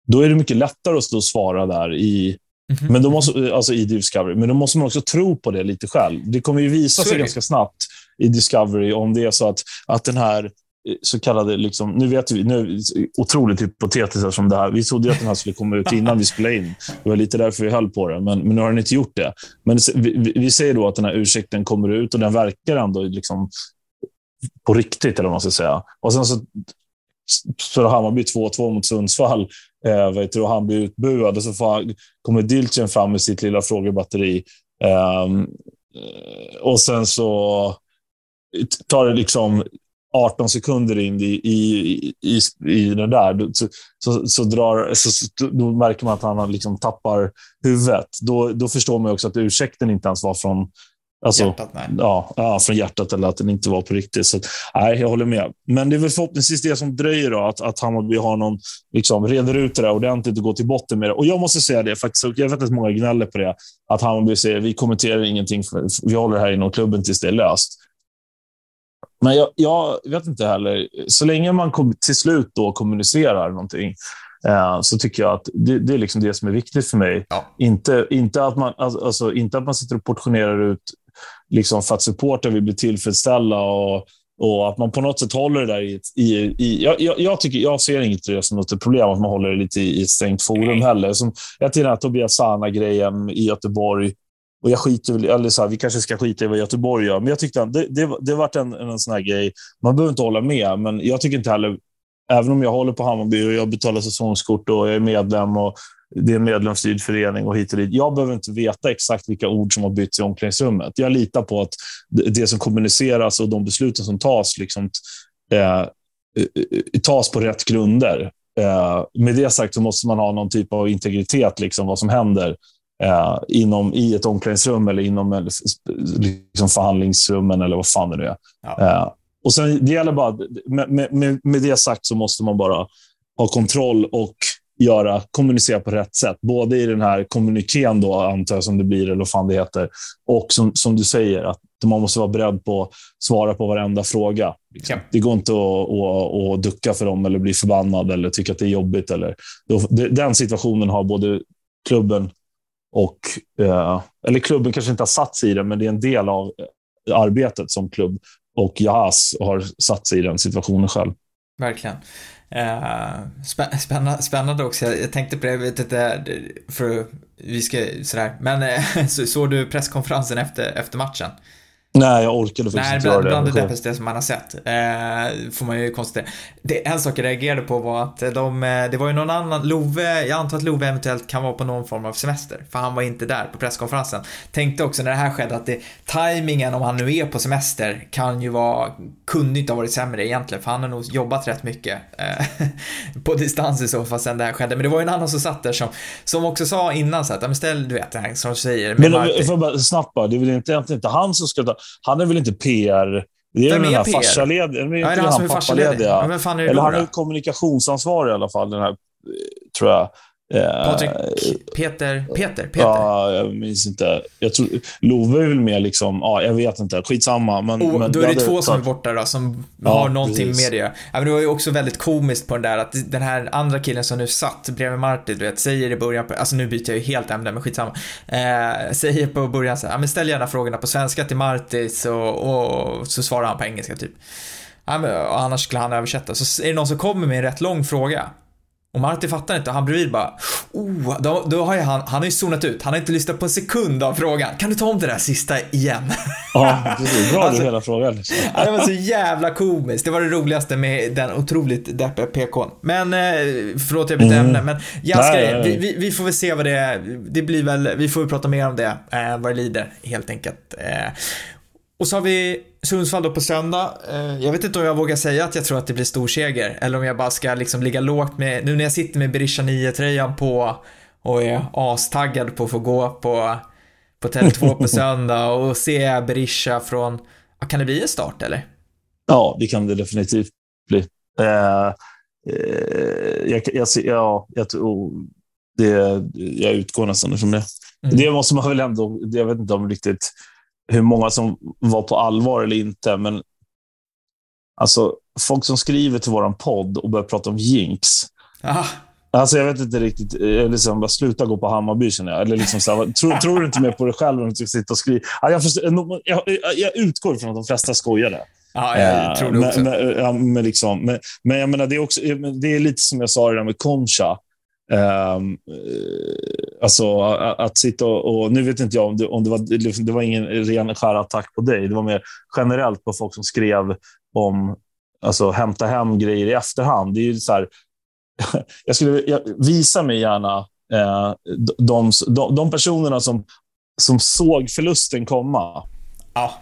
Då är det mycket lättare att stå och svara där i, Mm -hmm. Men då måste, alltså i Discovery. Men då måste man också tro på det lite själv. Det kommer ju visa sig ganska snabbt i Discovery om det är så att, att den här Eh, så kallade, liksom, nu vet vi, nu är det otroligt hypotetiskt som det här. Vi trodde att den här skulle komma ut innan vi spelade in. Det var lite därför vi höll på det, men, men nu har den inte gjort det. Men vi, vi säger då att den här ursäkten kommer ut och den verkar ändå liksom på riktigt, eller vad man ska säga. Och sen så så Hammarby 2-2 mot Sundsvall. Eh, vet du, och han blir utbuad och så får kommer Dilchen fram med sitt lilla frågebatteri. Ehm, eh, och sen så tar det liksom 18 sekunder in i, i, i, i det där, så, så, så, drar, så, då märker man att han liksom tappar huvudet. Då, då förstår man också att ursäkten inte ens var från Alltså, hjärtat. Ja, ja, från hjärtat eller att den inte var på riktigt. Så, nej, jag håller med. Men det är väl förhoppningsvis det som dröjer då, att, att Hammarby har någon, liksom, reder ut det där ordentligt och går till botten med det. Och jag måste säga det, faktiskt, jag vet att många gnäller på det, att Hammarby säger vi kommenterar ingenting, för, vi håller det här inom klubben tills det är löst. Men jag, jag vet inte heller, så länge man kom, till slut då kommunicerar någonting, eh, så tycker jag att det, det, är liksom det som är viktigt för mig. Ja. Inte, inte, att man, alltså, inte att man sitter och portionerar ut liksom för att supporten vill bli tillfredsställda och, och att man på något sätt håller det där i... i, i jag, jag, jag, tycker, jag ser inget det som något problem att man håller det lite i, i ett stängt forum heller. Som, jag till den här Tobias Sana-grejen i Göteborg. Och jag skiter väl, eller så här, vi kanske ska skita i vad Göteborg gör, men jag tyckte att det, det, det varit en, en sån här grej. Man behöver inte hålla med, men jag tycker inte heller, även om jag håller på Hammarby och jag betalar säsongskort och jag är medlem och det är en medlemsstyrd förening och hit och dit. Jag behöver inte veta exakt vilka ord som har bytts i omklädningsrummet. Jag litar på att det som kommuniceras och de besluten som tas liksom, eh, eh, eh, tas på rätt grunder. Eh, med det sagt så måste man ha någon typ av integritet, liksom, vad som händer eh, inom, i ett omklädningsrum eller inom liksom, förhandlingsrummen eller vad fan det nu är. Ja. Eh, och sen, det gäller bara, med, med, med det sagt så måste man bara ha kontroll och göra, kommunicera på rätt sätt. Både i den här kommunikén, då, antar jag, som det blir, eller vad fan det heter. Och som, som du säger, att man måste vara beredd på att svara på varenda fråga. Liksom. Ja. Det går inte att, att, att, ducka för dem eller bli förbannad eller tycka att det är jobbigt. Eller, den situationen har både klubben och... Eh, eller klubben kanske inte har satt sig i den, men det är en del av eh, arbetet som klubb. Och Jas har satt sig i den situationen själv. Verkligen. Uh, spännande, spännande också, jag tänkte på det, jag vet inte, för vi ska sådär, men eh, (laughs) såg du presskonferensen efter, efter matchen? Nej, jag orkade faktiskt inte göra det. bland det deppigaste som man har sett. Eh, får man ju konstatera. Det, en sak jag reagerade på var att de, eh, det var ju någon annan, Love, jag antar att Love eventuellt kan vara på någon form av semester, för han var inte där på presskonferensen. Tänkte också när det här skedde att det, tajmingen om han nu är på semester kan ju vara, kunde inte ha varit sämre egentligen, för han har nog jobbat rätt mycket eh, (laughs) på distans i så fall sen det här skedde. Men det var ju en annan som satt där som, som också sa innan så att, men ställ, du vet, det här som säger. Men, men får bara snabbt bara, det är väl inte, egentligen inte han som ska ta han är väl inte PR? Det är väl den här farsalediga? Ja, är det han som är farsaledig? Ja, det Eller han är kommunikationsansvarig i alla fall, den här, tror jag. Patrik, Peter, Peter, Peter. Ja, jag minns inte. Jag tror, Love är väl mer liksom, ja, jag vet inte. Skitsamma. Men, oh, men då är det två som är borta då, som ja, har någonting precis. med det ja, men Det var ju också väldigt komiskt på den där att den här andra killen som nu satt bredvid Martin, du vet, säger i början, på, alltså nu byter jag ju helt ämne, men skitsamma. Eh, säger på början så här, ja men ställ gärna frågorna på svenska till Martis och, och så svarar han på engelska typ. Ja, men, annars skulle han översätta. Så är det någon som kommer med en rätt lång fråga och Martin fattar inte, han bredvid bara oh, då, då har ju han, han har ju zonat ut, han har inte lyssnat på en sekund av frågan. Kan du ta om det där sista igen? (laughs) Ja, precis. Bra alltså, hela frågan. Liksom. (laughs) Ja, det var så jävla komiskt. Det var det roligaste med den otroligt deppiga PKn. Men, eh, förlåt jag bytte mm. ämne, men Jaskar, vi, vi, vi, får väl se vad det är. Det blir väl, vi får väl prata mer om det, eh, vad det lider, helt enkelt. Eh, och så har vi Sundsvall då på söndag. Eh, jag vet inte om jag vågar säga att jag tror att det blir stor seger eller om jag bara ska liksom ligga lågt med, nu när jag sitter med Berisha 9-tröjan på och är astaggad på att få gå på, på Tele2 på (laughs) söndag och se Berisha från, kan det bli en start eller? Ja, det kan det definitivt bli. Eh, eh, jag, jag, ja, jag tror det, jag utgår nästan från det. Mm. Det måste man väl ändå, jag vet inte om riktigt hur många som var på allvar eller inte, men alltså, folk som skriver till vår podd och börjar prata om jinx. Aha. Alltså jag vet inte riktigt. Liksom, bara sluta gå på Hammarby känner jag. Eller liksom så här, tror, tror du inte mer på dig själv om du ska sitta och skriva? jag, förstår, jag, jag, jag utgår från att de flesta skojade. Ja, jag tror det också. Men, men, ja, men, liksom, men, men jag menar, det är, också, det är lite som jag sa det där med Concha. Um, alltså att sitta och, och, nu vet inte jag om det, om det var, det var ingen ren skär attack på dig. Det var mer generellt på folk som skrev om alltså hämta hem grejer i efterhand. Det är så här, (laughs) jag skulle jag, visa mig gärna eh, de, de, de, personerna som, som såg förlusten komma. Ja.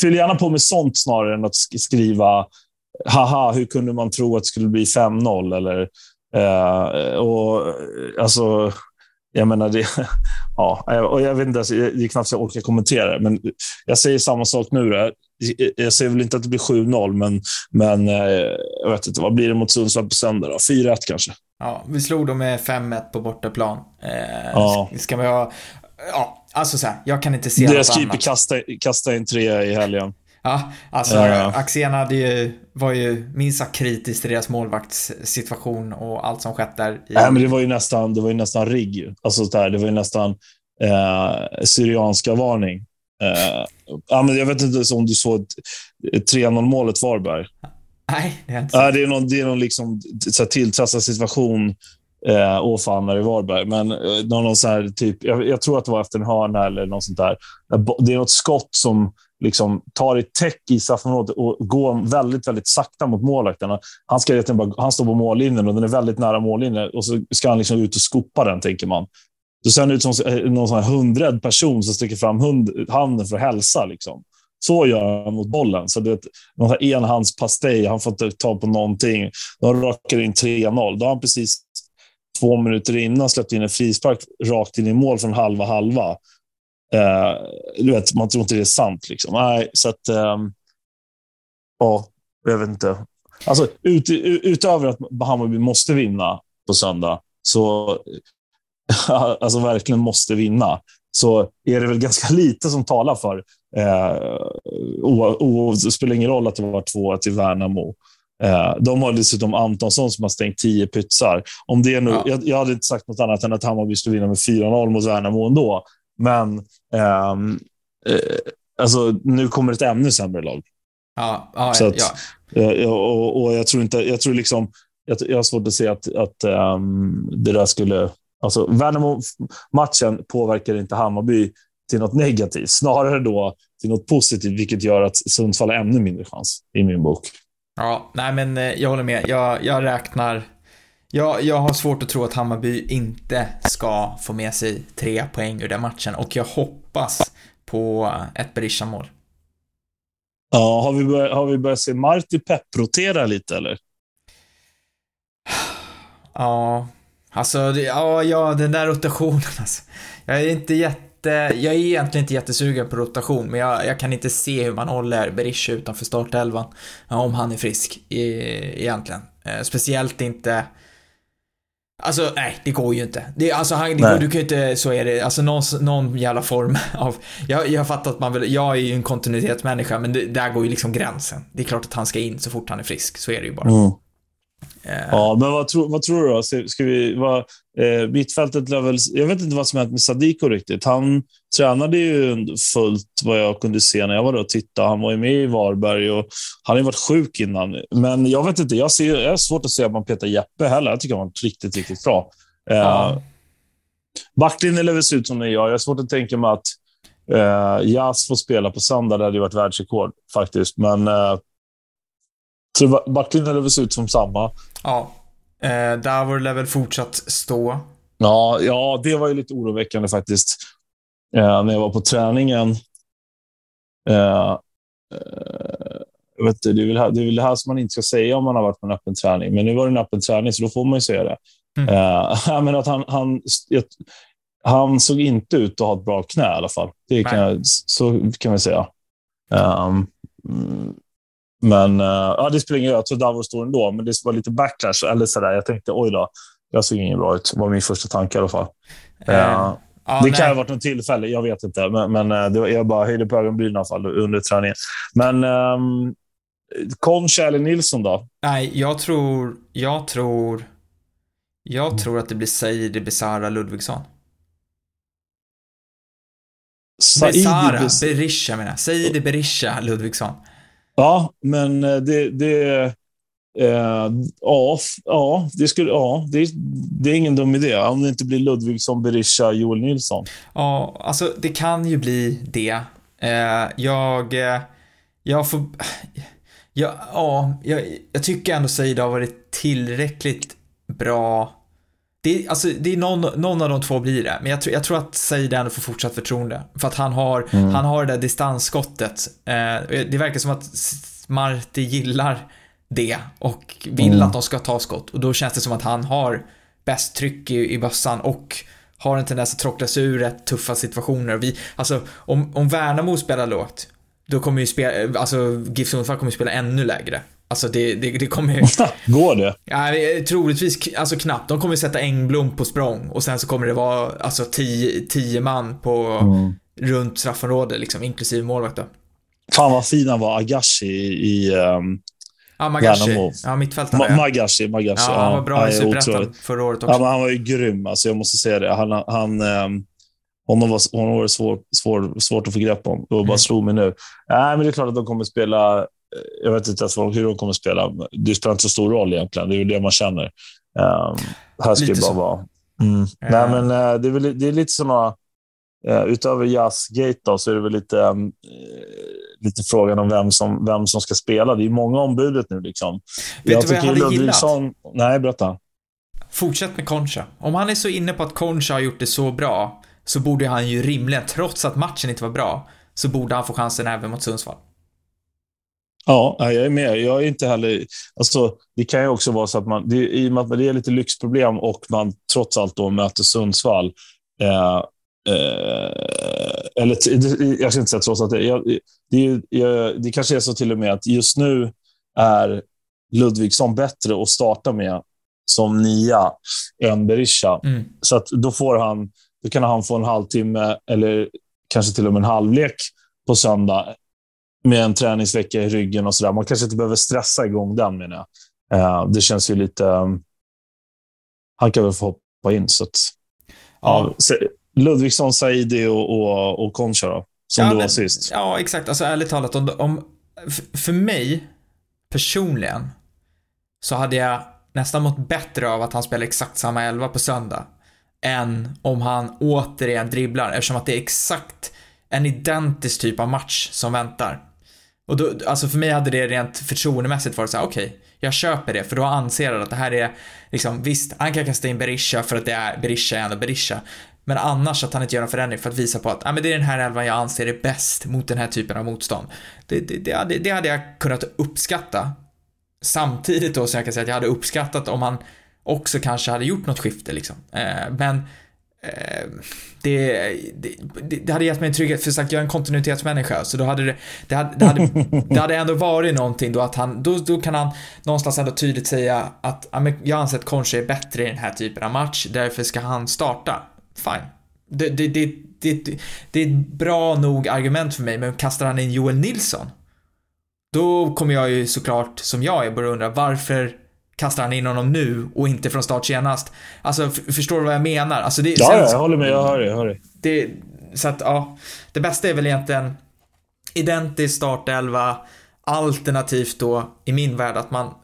Fyll gärna på med sånt snarare än att skriva haha, hur kunde man tro att det skulle bli 5-0? Eller, eh, och, alltså, jag menar, det, (laughs) ja, och jag vet inte, det är knappt så jag orkar kommentera det, men jag säger samma sak nu. Då. Jag säger väl inte att det blir 7-0, men, men eh, jag vet inte, vad blir det mot Sundsvall på söndag? 4-1 kanske? Ja, vi slog dem med 5-1 på bortaplan. Eh, ja. Ska vi ha... Ja, alltså så här, jag kan inte se Deras något keeper kastade kasta in tre i helgen. Ja, alltså uh. Axén hade ju, var ju minst sagt kritisk till deras målvaktssituation och allt som skett där. I... Nej, men det var ju nästan, det var ju nästan rigg. Alltså där, det var ju nästan eh, syrianska varning. Eh, ja, men jag vet inte om du såg 3-0 målet Varberg. Nej, det är inte så. det är någon, det är någon liksom, tilltrassad situation eh, Åfannar i Varberg. Men eh, någon så här, typ, jag, jag, tror att det var efter en hörna eller något sånt där. Det är något skott som liksom tar ett täck i straffområdet och går väldigt, väldigt sakta mot målvakten. Han, ska bara, han står på mållinjen och den är väldigt nära mållinjen och så ska han liksom ut och skopa den, tänker man. Då ser han ut som eh, någon sån här hundrädd person som sticker fram hund, handen för att hälsa. Liksom. Så gör han mot bollen. Så det är någon enhandspastej. Han får inte ta på någonting. De rakar in 3-0. Då har han precis två minuter innan släppt in en frispark rakt in i mål från halva halva. Eh, du vet, man tror inte det är sant. Liksom. Nej, så att... Eh, ja, jag vet inte. Alltså, ut, utöver att Hammarby måste vinna på söndag, så (laughs) alltså verkligen måste vinna, så är det väl ganska lite som talar för. Eh, och, och, det spelar ingen roll att det var 2 till Värnamo. Eh, de har dessutom Antonsson som har stängt tio pytsar. Om det nu, ja. jag, jag, hade inte sagt något annat än att Hammarby skulle vinna med 4-0 mot Värnamo ändå. Men ehm, eh, alltså, nu kommer ett ännu sämre lag. Ja, ja, Så att, ja. Och, och, jag tror inte, jag tror liksom, jag, jag har svårt att se att, att um, det där skulle... Alltså, Värnamo-matchen påverkar inte Hammarby till något negativt, snarare då till något positivt, vilket gör att Sundsvall har ännu mindre chans i min bok. Ja, nej men eh, jag håller med. Jag, jag räknar jag, jag har svårt att tro att Hammarby inte ska få med sig tre poäng ur den matchen och jag hoppas på ett Berisha-mål. Ja, har vi, börjat, har vi börjat se Marti pepprotera lite eller? Ja, alltså, ja, ja, den där rotationen alltså. Jag är inte jätte, jag är egentligen inte jättesugen på rotation, men jag, jag kan inte se hur man håller Berisha utanför startelvan, om han är frisk, e egentligen. Eh, speciellt inte Alltså nej, det går ju inte. Det, alltså han, det går, du kan ju inte, så är det, alltså någon, någon jävla form (laughs) av, jag, jag fattar att man vill, jag är ju en kontinuitetsmänniska men det, där går ju liksom gränsen. Det är klart att han ska in så fort han är frisk, så är det ju bara. Mm. Uh, ja, men vad, tro, vad tror du då? Ska vi, vad, eh, mittfältet level, jag vet inte vad som hänt med Sadiko riktigt. Han tränade ju fullt vad jag kunde se när jag var där och tittade. Han var ju med i Varberg och han har ju varit sjuk innan. Men jag vet inte, jag, ser, jag har svårt att se att man petar Jeppe heller. Jag tycker han var riktigt, riktigt bra. Eh, ja. Backlinjen väl se ut som den gör. Jag har svårt att tänka mig att eh, Jas får spela på söndag. Det hade ju varit världsrekord faktiskt. Men eh, så backlinjen lär väl se ut som samma. Ja. Eh, Davor lär väl fortsatt stå. Ja, ja, det var ju lite oroväckande faktiskt. Eh, när jag var på träningen. Eh, eh, vet inte, det, är väl här, det är väl det här som man inte ska säga om man har varit på en öppen träning. Men nu var det en öppen träning, så då får man ju säga det. Mm. Eh, (laughs) men att han, han, han såg inte ut att ha ett bra knä i alla fall. Det kan jag, så kan man säga. Um, men uh, ja, det spelar ingen roll. Jag tror Davos står ändå, men det var lite backlash. Eller sådär. Jag tänkte, oj då, jag såg inget bra ut. Det var min första tanke i alla fall. Uh, uh, det nej. kan ha varit något tillfälle, jag vet inte. Men, men var, jag bara höjde på ögonbrynen i alla fall under träningen. Men um, Concha eller Nilsson då? Nej, jag tror... Jag tror... Jag mm. tror att det blir Saidi Besara Ludvigsson. Besara, Berisha menar jag. Saidi Berisha Ludvigsson. Ja, men eh, det... det eh, ja, ja, det, skulle, ja det, det är ingen dum idé. Om det inte blir Ludvigsson, Berisha, Joel Nilsson. Ja, alltså det kan ju bli det. Eh, jag... Eh, jag får... Ja, ja jag, jag tycker ändå Saida har varit tillräckligt bra. Det, är, alltså, det är någon, någon av de två blir det, men jag, tror, jag tror att Saida ändå får fortsatt förtroende. För att han har, mm. han har det där distansskottet. Eh, det verkar som att Marti gillar det och vill mm. att de ska ta skott. Och då känns det som att han har bäst tryck i, i bössan och har en tendens att tråckla sig ur rätt tuffa situationer. Vi, alltså, om, om Värnamo spelar lågt, då kommer ju spela, alltså GIF Sundsvall kommer ju spela ännu lägre. Alltså det, det, det kommer. (laughs) Går det? Ja, troligtvis, alltså knappt. De kommer sätta Engblom på språng och sen så kommer det vara alltså tio, tio man på mm. runt straffområdet liksom, inklusive målvakt då. Fan vad fin han var, Agashi i um, Ja, Magashi. Ja, mittfältare. Ma Magashi, Magashi. Ja, han var bra i Superettan förra året också. Ja, men han var ju grym. Alltså, jag måste säga det. Han, han, um, honom var, honom var det svår, svår, svårt att få grepp om. Det bara mm. slog mig nu. Nej, men det är klart att de kommer spela. Eh, jag vet inte ens hur de kommer spela. Det spelar inte så stor roll egentligen. Det är ju det man känner. Um, här ska det bara vara. Mm. Mm. Nej, men uh, det, är väl, det är lite såna... Utöver Jazzgate så är det väl lite, um, lite frågan om vem som, vem som ska spela. Det är många ombudet nu. Liksom. Vet jag du vad jag hade Ludvigsson... gillat? Nej, berätta. Fortsätt med Concha. Om han är så inne på att Concha har gjort det så bra, så borde han ju rimligen, trots att matchen inte var bra, så borde han få chansen även mot Sundsvall. Ja, jag är med. Jag är inte heller... Alltså, det kan ju också vara så att man, det, i och med att det är lite lyxproblem och man trots allt då möter Sundsvall, eh, eh, eller jag ska inte säga trots att det, jag, det, jag, det kanske är så till och med att just nu är Ludvigsson bättre att starta med som nia än Berisha. Mm. Så att då får han då kan han få en halvtimme eller kanske till och med en halvlek på söndag med en träningsvecka i ryggen och sådär. Man kanske inte behöver stressa igång den, menar jag. Uh, det känns ju lite... Um, han kan väl få hoppa in. Så att, ja. Ja, Ludvigsson, Saidi och, och, och Concha då, som ja, du var sist. Ja, exakt. Alltså ärligt talat, om, om, för mig personligen så hade jag nästan mått bättre av att han spelar exakt samma elva på söndag än om han återigen dribblar eftersom att det är exakt en identisk typ av match som väntar. Och då, alltså för mig hade det rent förtroendemässigt varit såhär, okej, okay, jag köper det, för då anser jag att det här är, liksom, visst, han kan kasta in Berisha för att det är, Berisha är ändå Berisha. Men annars att han inte gör någon förändring för att visa på att, ja men det är den här elvan jag anser är bäst mot den här typen av motstånd. Det, det, det, hade, det hade jag kunnat uppskatta. Samtidigt då som jag kan säga att jag hade uppskattat om han också kanske hade gjort något skifte liksom. Eh, men Eh, det, det, det, hade gett mig en trygghet, för sagt jag är en kontinuitetsmänniska, så då hade det, det hade, det hade, det hade ändå varit någonting då att han, då, då kan han någonstans ändå tydligt säga att jag anser att Conche är bättre i den här typen av match, därför ska han starta. Fine. Det, det, det, det, det är ett bra nog argument för mig, men kastar han in Joel Nilsson, då kommer jag ju såklart, som jag är, börja undra varför kastar han in honom nu och inte från start senast. Alltså, förstår du vad jag menar? Alltså, det, ja, sen, jag håller med. Jag hör det. Jag hör det. det. Så att, ja. Det bästa är väl egentligen identisk startelva, alternativt då, i min värld, att man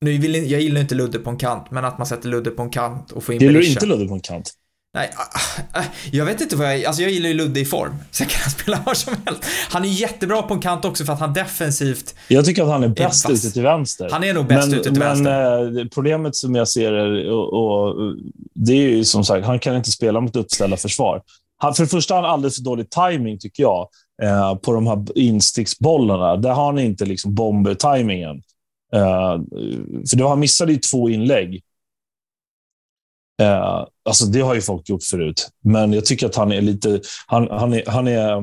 nu vill, jag gillar inte Ludde på en kant, men att man sätter Ludde på en kant och får in Gillar du inte Ludde på en kant? Nej, ah, ah, jag vet inte vad jag, alltså jag gillar ju Ludde i form. Sen kan han (laughs) spela var som helst. Han är jättebra på en kant också för att han defensivt... Jag tycker att han är bäst ute till vänster. Han är nog bäst men, ute till men, vänster. Men problemet som jag ser är, och, och, det är ju som sagt, han kan inte spela mot uppställda försvar. Han, för det första har han alldeles för dålig timing tycker jag, eh, på de här insticksbollarna. Där har han inte liksom bomber-timingen. Eh, för då han missade ju två inlägg Eh, alltså det har ju folk gjort förut, men jag tycker att han är lite... Han, han är, han är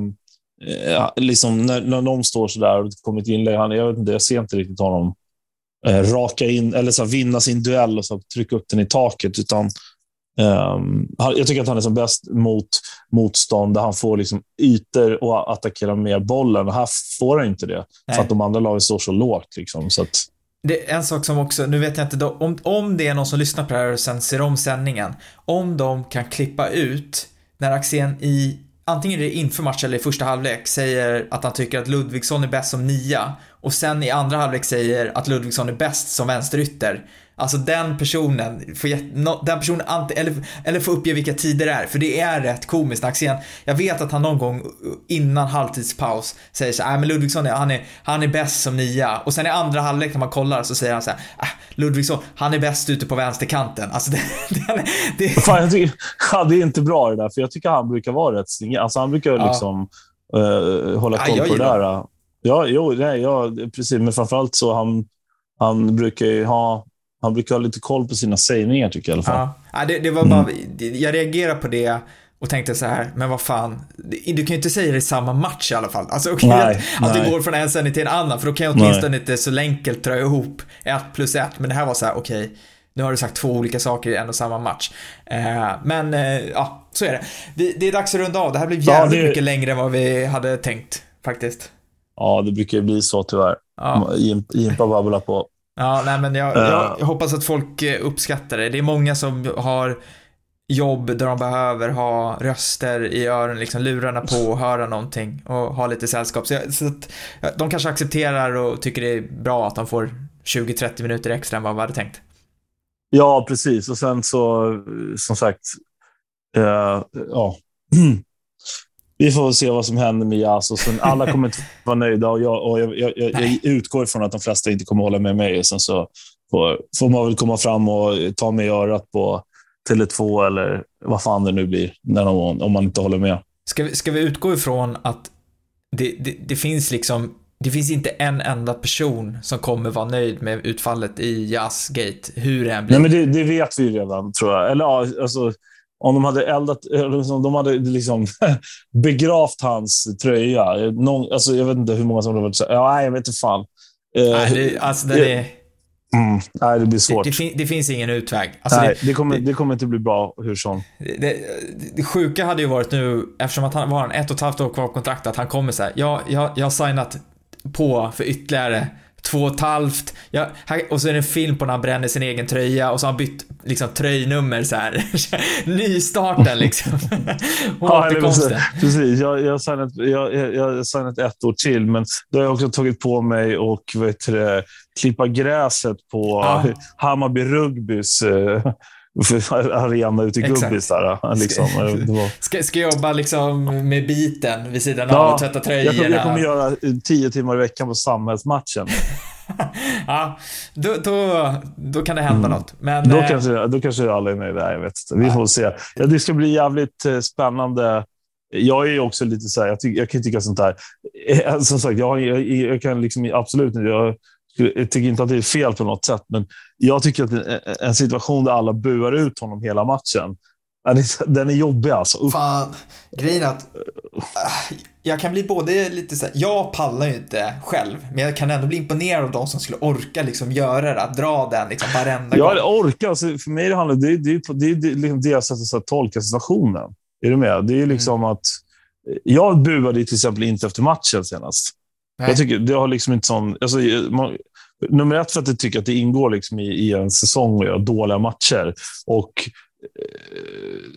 eh, liksom när, när någon står så där och det kommer ett inlägg, han, jag, vet inte, jag ser inte riktigt honom eh, raka in eller så här, vinna sin duell och så trycka upp den i taket. Utan, Um, jag tycker att han är som bäst mot motstånd där han får liksom ytor och attackera mer bollen. Här får han inte det, Nej. för att de andra lagen står så lågt. Liksom, så att... Det är en sak som också, nu vet jag inte, om, om det är någon som lyssnar på det här och sen ser om sändningen, om de kan klippa ut när Axén i antingen är inför match eller i första halvlek, säger att han tycker att Ludvigsson är bäst som nia och sen i andra halvlek säger att Ludvigsson är bäst som vänsterytter. Alltså den personen, får, den personen eller, eller får uppge vilka tider det är, för det är rätt komiskt. Axén, jag vet att han någon gång innan halvtidspaus säger så här, men Ludvigsson, han är, han är bäst som nia. Och sen i andra halvlek när man kollar så säger han så här, äh, Ludvigsson, han är bäst ute på vänsterkanten. Alltså (laughs) det, det, det... Fan, tycker, ja, det är inte bra det där, för jag tycker han brukar vara rätt snygg. Alltså han brukar ja. liksom uh, hålla koll ja, på det där. Ja, jo, nej, ja, precis. Men framförallt så han, han brukar ju ha han brukar ha lite koll på sina sägningar tycker jag i alla fall. Ja, det, det var bara, mm. jag reagerar på det och tänkte så här, men vad fan, du kan ju inte säga det i samma match i alla fall. Alltså okej okay, att, att det går från en sändning till en annan, för då kan jag åtminstone nej. inte så enkelt dra ihop ett plus ett, men det här var så här, okej, okay, nu har du sagt två olika saker i en och samma match. Eh, men eh, ja, så är det. det. det. är dags att runda av, det här blev jävligt ja, det... mycket längre än vad vi hade tänkt, faktiskt. Ja, det brukar ju bli så tyvärr. Ja. Jimpa babblar på. Ja, nej men jag, jag, jag, hoppas att folk eh, uppskattar det. Det är många som har jobb där de behöver ha röster i öronen, liksom lurarna på och höra någonting och ha lite sällskap. Så, jag, så att de kanske accepterar och tycker det är bra att de får 20-30 minuter extra än vad vi hade tänkt. Ja, precis. Och sen så, som sagt, uh, ja. (clears throat) vi får se vad som händer med Jas och sen alla kommer inte (laughs) vara nöjda och, jag, och jag, jag, jag, utgår ifrån att de flesta inte kommer hålla med mig. Sen så får, får man väl komma fram och ta mig i örat på Tele2 eller vad fan det nu blir, när de, om man inte håller med. Ska vi, ska vi utgå ifrån att det, det, det finns liksom det finns inte en enda person som kommer vara nöjd med utfallet i Jazzgate, hur det än blir. Nej, men det, det vet vi redan, tror jag. Eller ja, alltså, om de hade eldat, om de hade liksom (laughs) begravt hans tröja. Någon, alltså, jag vet inte hur många som hade varit så ja, Nej, jag vet inte fan. Nej, det, alltså, det, det, mm, nej, det blir svårt. Det, det, fin, det finns ingen utväg. Alltså, nej, det, kommer, det, kommer inte bli bra hur som. Det, det, sjuka hade ju varit nu, eftersom att han var ett och ett halvt år kvar på kontraktet, att han kommer säga ja, jag, jag har signat på för ytterligare två och ett halvt. Ja, och så är det en film på när han bränner sin egen tröja och så har han bytt liksom tröjnummer så här. (laughs) Nystarten liksom. (laughs) Återkomsten. Ja, precis. Jag, jag, har signat, jag, jag har signat ett år till, men då har jag också tagit på mig och vet du, klippa gräset på ja. Hammarby Rugbys eh, arena ute i Gubbis där. Liksom. Ska, ska jobba liksom med biten vid sidan av ja, och tvätta tröjorna. Jag, jag kommer göra tio timmar i veckan på samhällsmatchen. (laughs) ja, då, då, då kan det hända mm. något. Men, då, eh, kanske, då kanske alla är nöjda. Jag vet inte. Vi får se. Ja, det ska bli jävligt eh, spännande. Jag är också lite så här, jag, tycker, jag kan tycka sånt här. Eh, som sagt, jag, jag, jag kan liksom absolut inte. Jag, tycker inte att det är fel på något sätt, men jag tycker att en situation där alla buar ut honom hela matchen, den är jobbig alltså. Fan, grejen är att äh, jag kan bli både lite så här, jag pallar ju inte själv, men jag kan ändå bli imponerad av de som skulle orka liksom göra det, dra den liksom varenda gång. Jag orkar, alltså, för mig det handlar det, det, det, det liksom deras sätt att tolka situationen. Är du med? Det är liksom mm. att jag buade till exempel inte efter matchen senast. Nej. Jag tycker det har liksom inte sån... Alltså, man, nummer ett för att jag tycker att det ingår liksom i, i en säsong att göra dåliga matcher. Och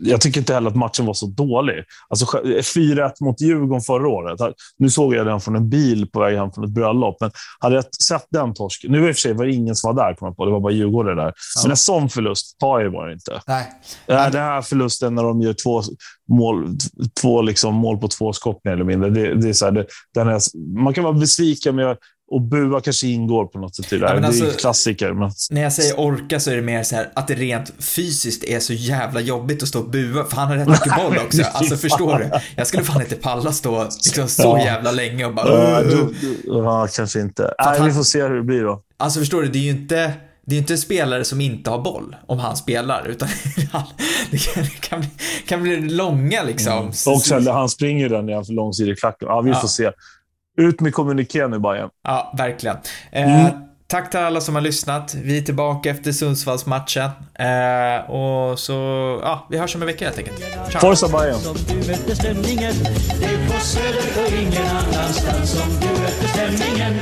jag tycker inte heller att matchen var så dålig. Alltså 4-1 mot Djurgården förra året. Nu såg jag den från en bil på väg hem från ett bröllop, men hade jag sett den torsken... Nu i och för sig var det ingen som var där, kom på. Det var bara Djurgården där. Ja. Men en sån förlust tar jag bara inte. Nej. Den här förlusten när de gör två mål, två liksom mål på två skott mer eller mindre. Det, det är så här, det, den är, man kan vara besviken, men jag, och bua kanske ingår på något sätt i det här. Ja, det är alltså, klassiker. Men... När jag säger orka så är det mer så här att det rent fysiskt är så jävla jobbigt att stå och bua, för han har rätt mycket boll också. (laughs) Alltså förstår du? Jag skulle fan inte palla stå liksom, så ja. jävla länge och bara... Ja, du, ja kanske inte. Nej, han, vi får se hur det blir då. Alltså förstår du, det är ju inte... Det är inte en spelare som inte har boll om han spelar, utan (laughs) det kan, kan, bli, kan bli långa liksom. Mm. Och sen, han springer den i en långsidig klacken. Ja, vi får se. Ut med kommuniké nu Bajen. Ja, verkligen. Eh, mm. Tack till alla som har lyssnat. Vi är tillbaka efter Sundsvallsmatchen. Eh, och så, ja, vi hörs om en vecka helt enkelt. Ciao. Forza Bajen. Som du mötte stämningen. Det är på Söder och ingen annanstans som du mötte stämningen.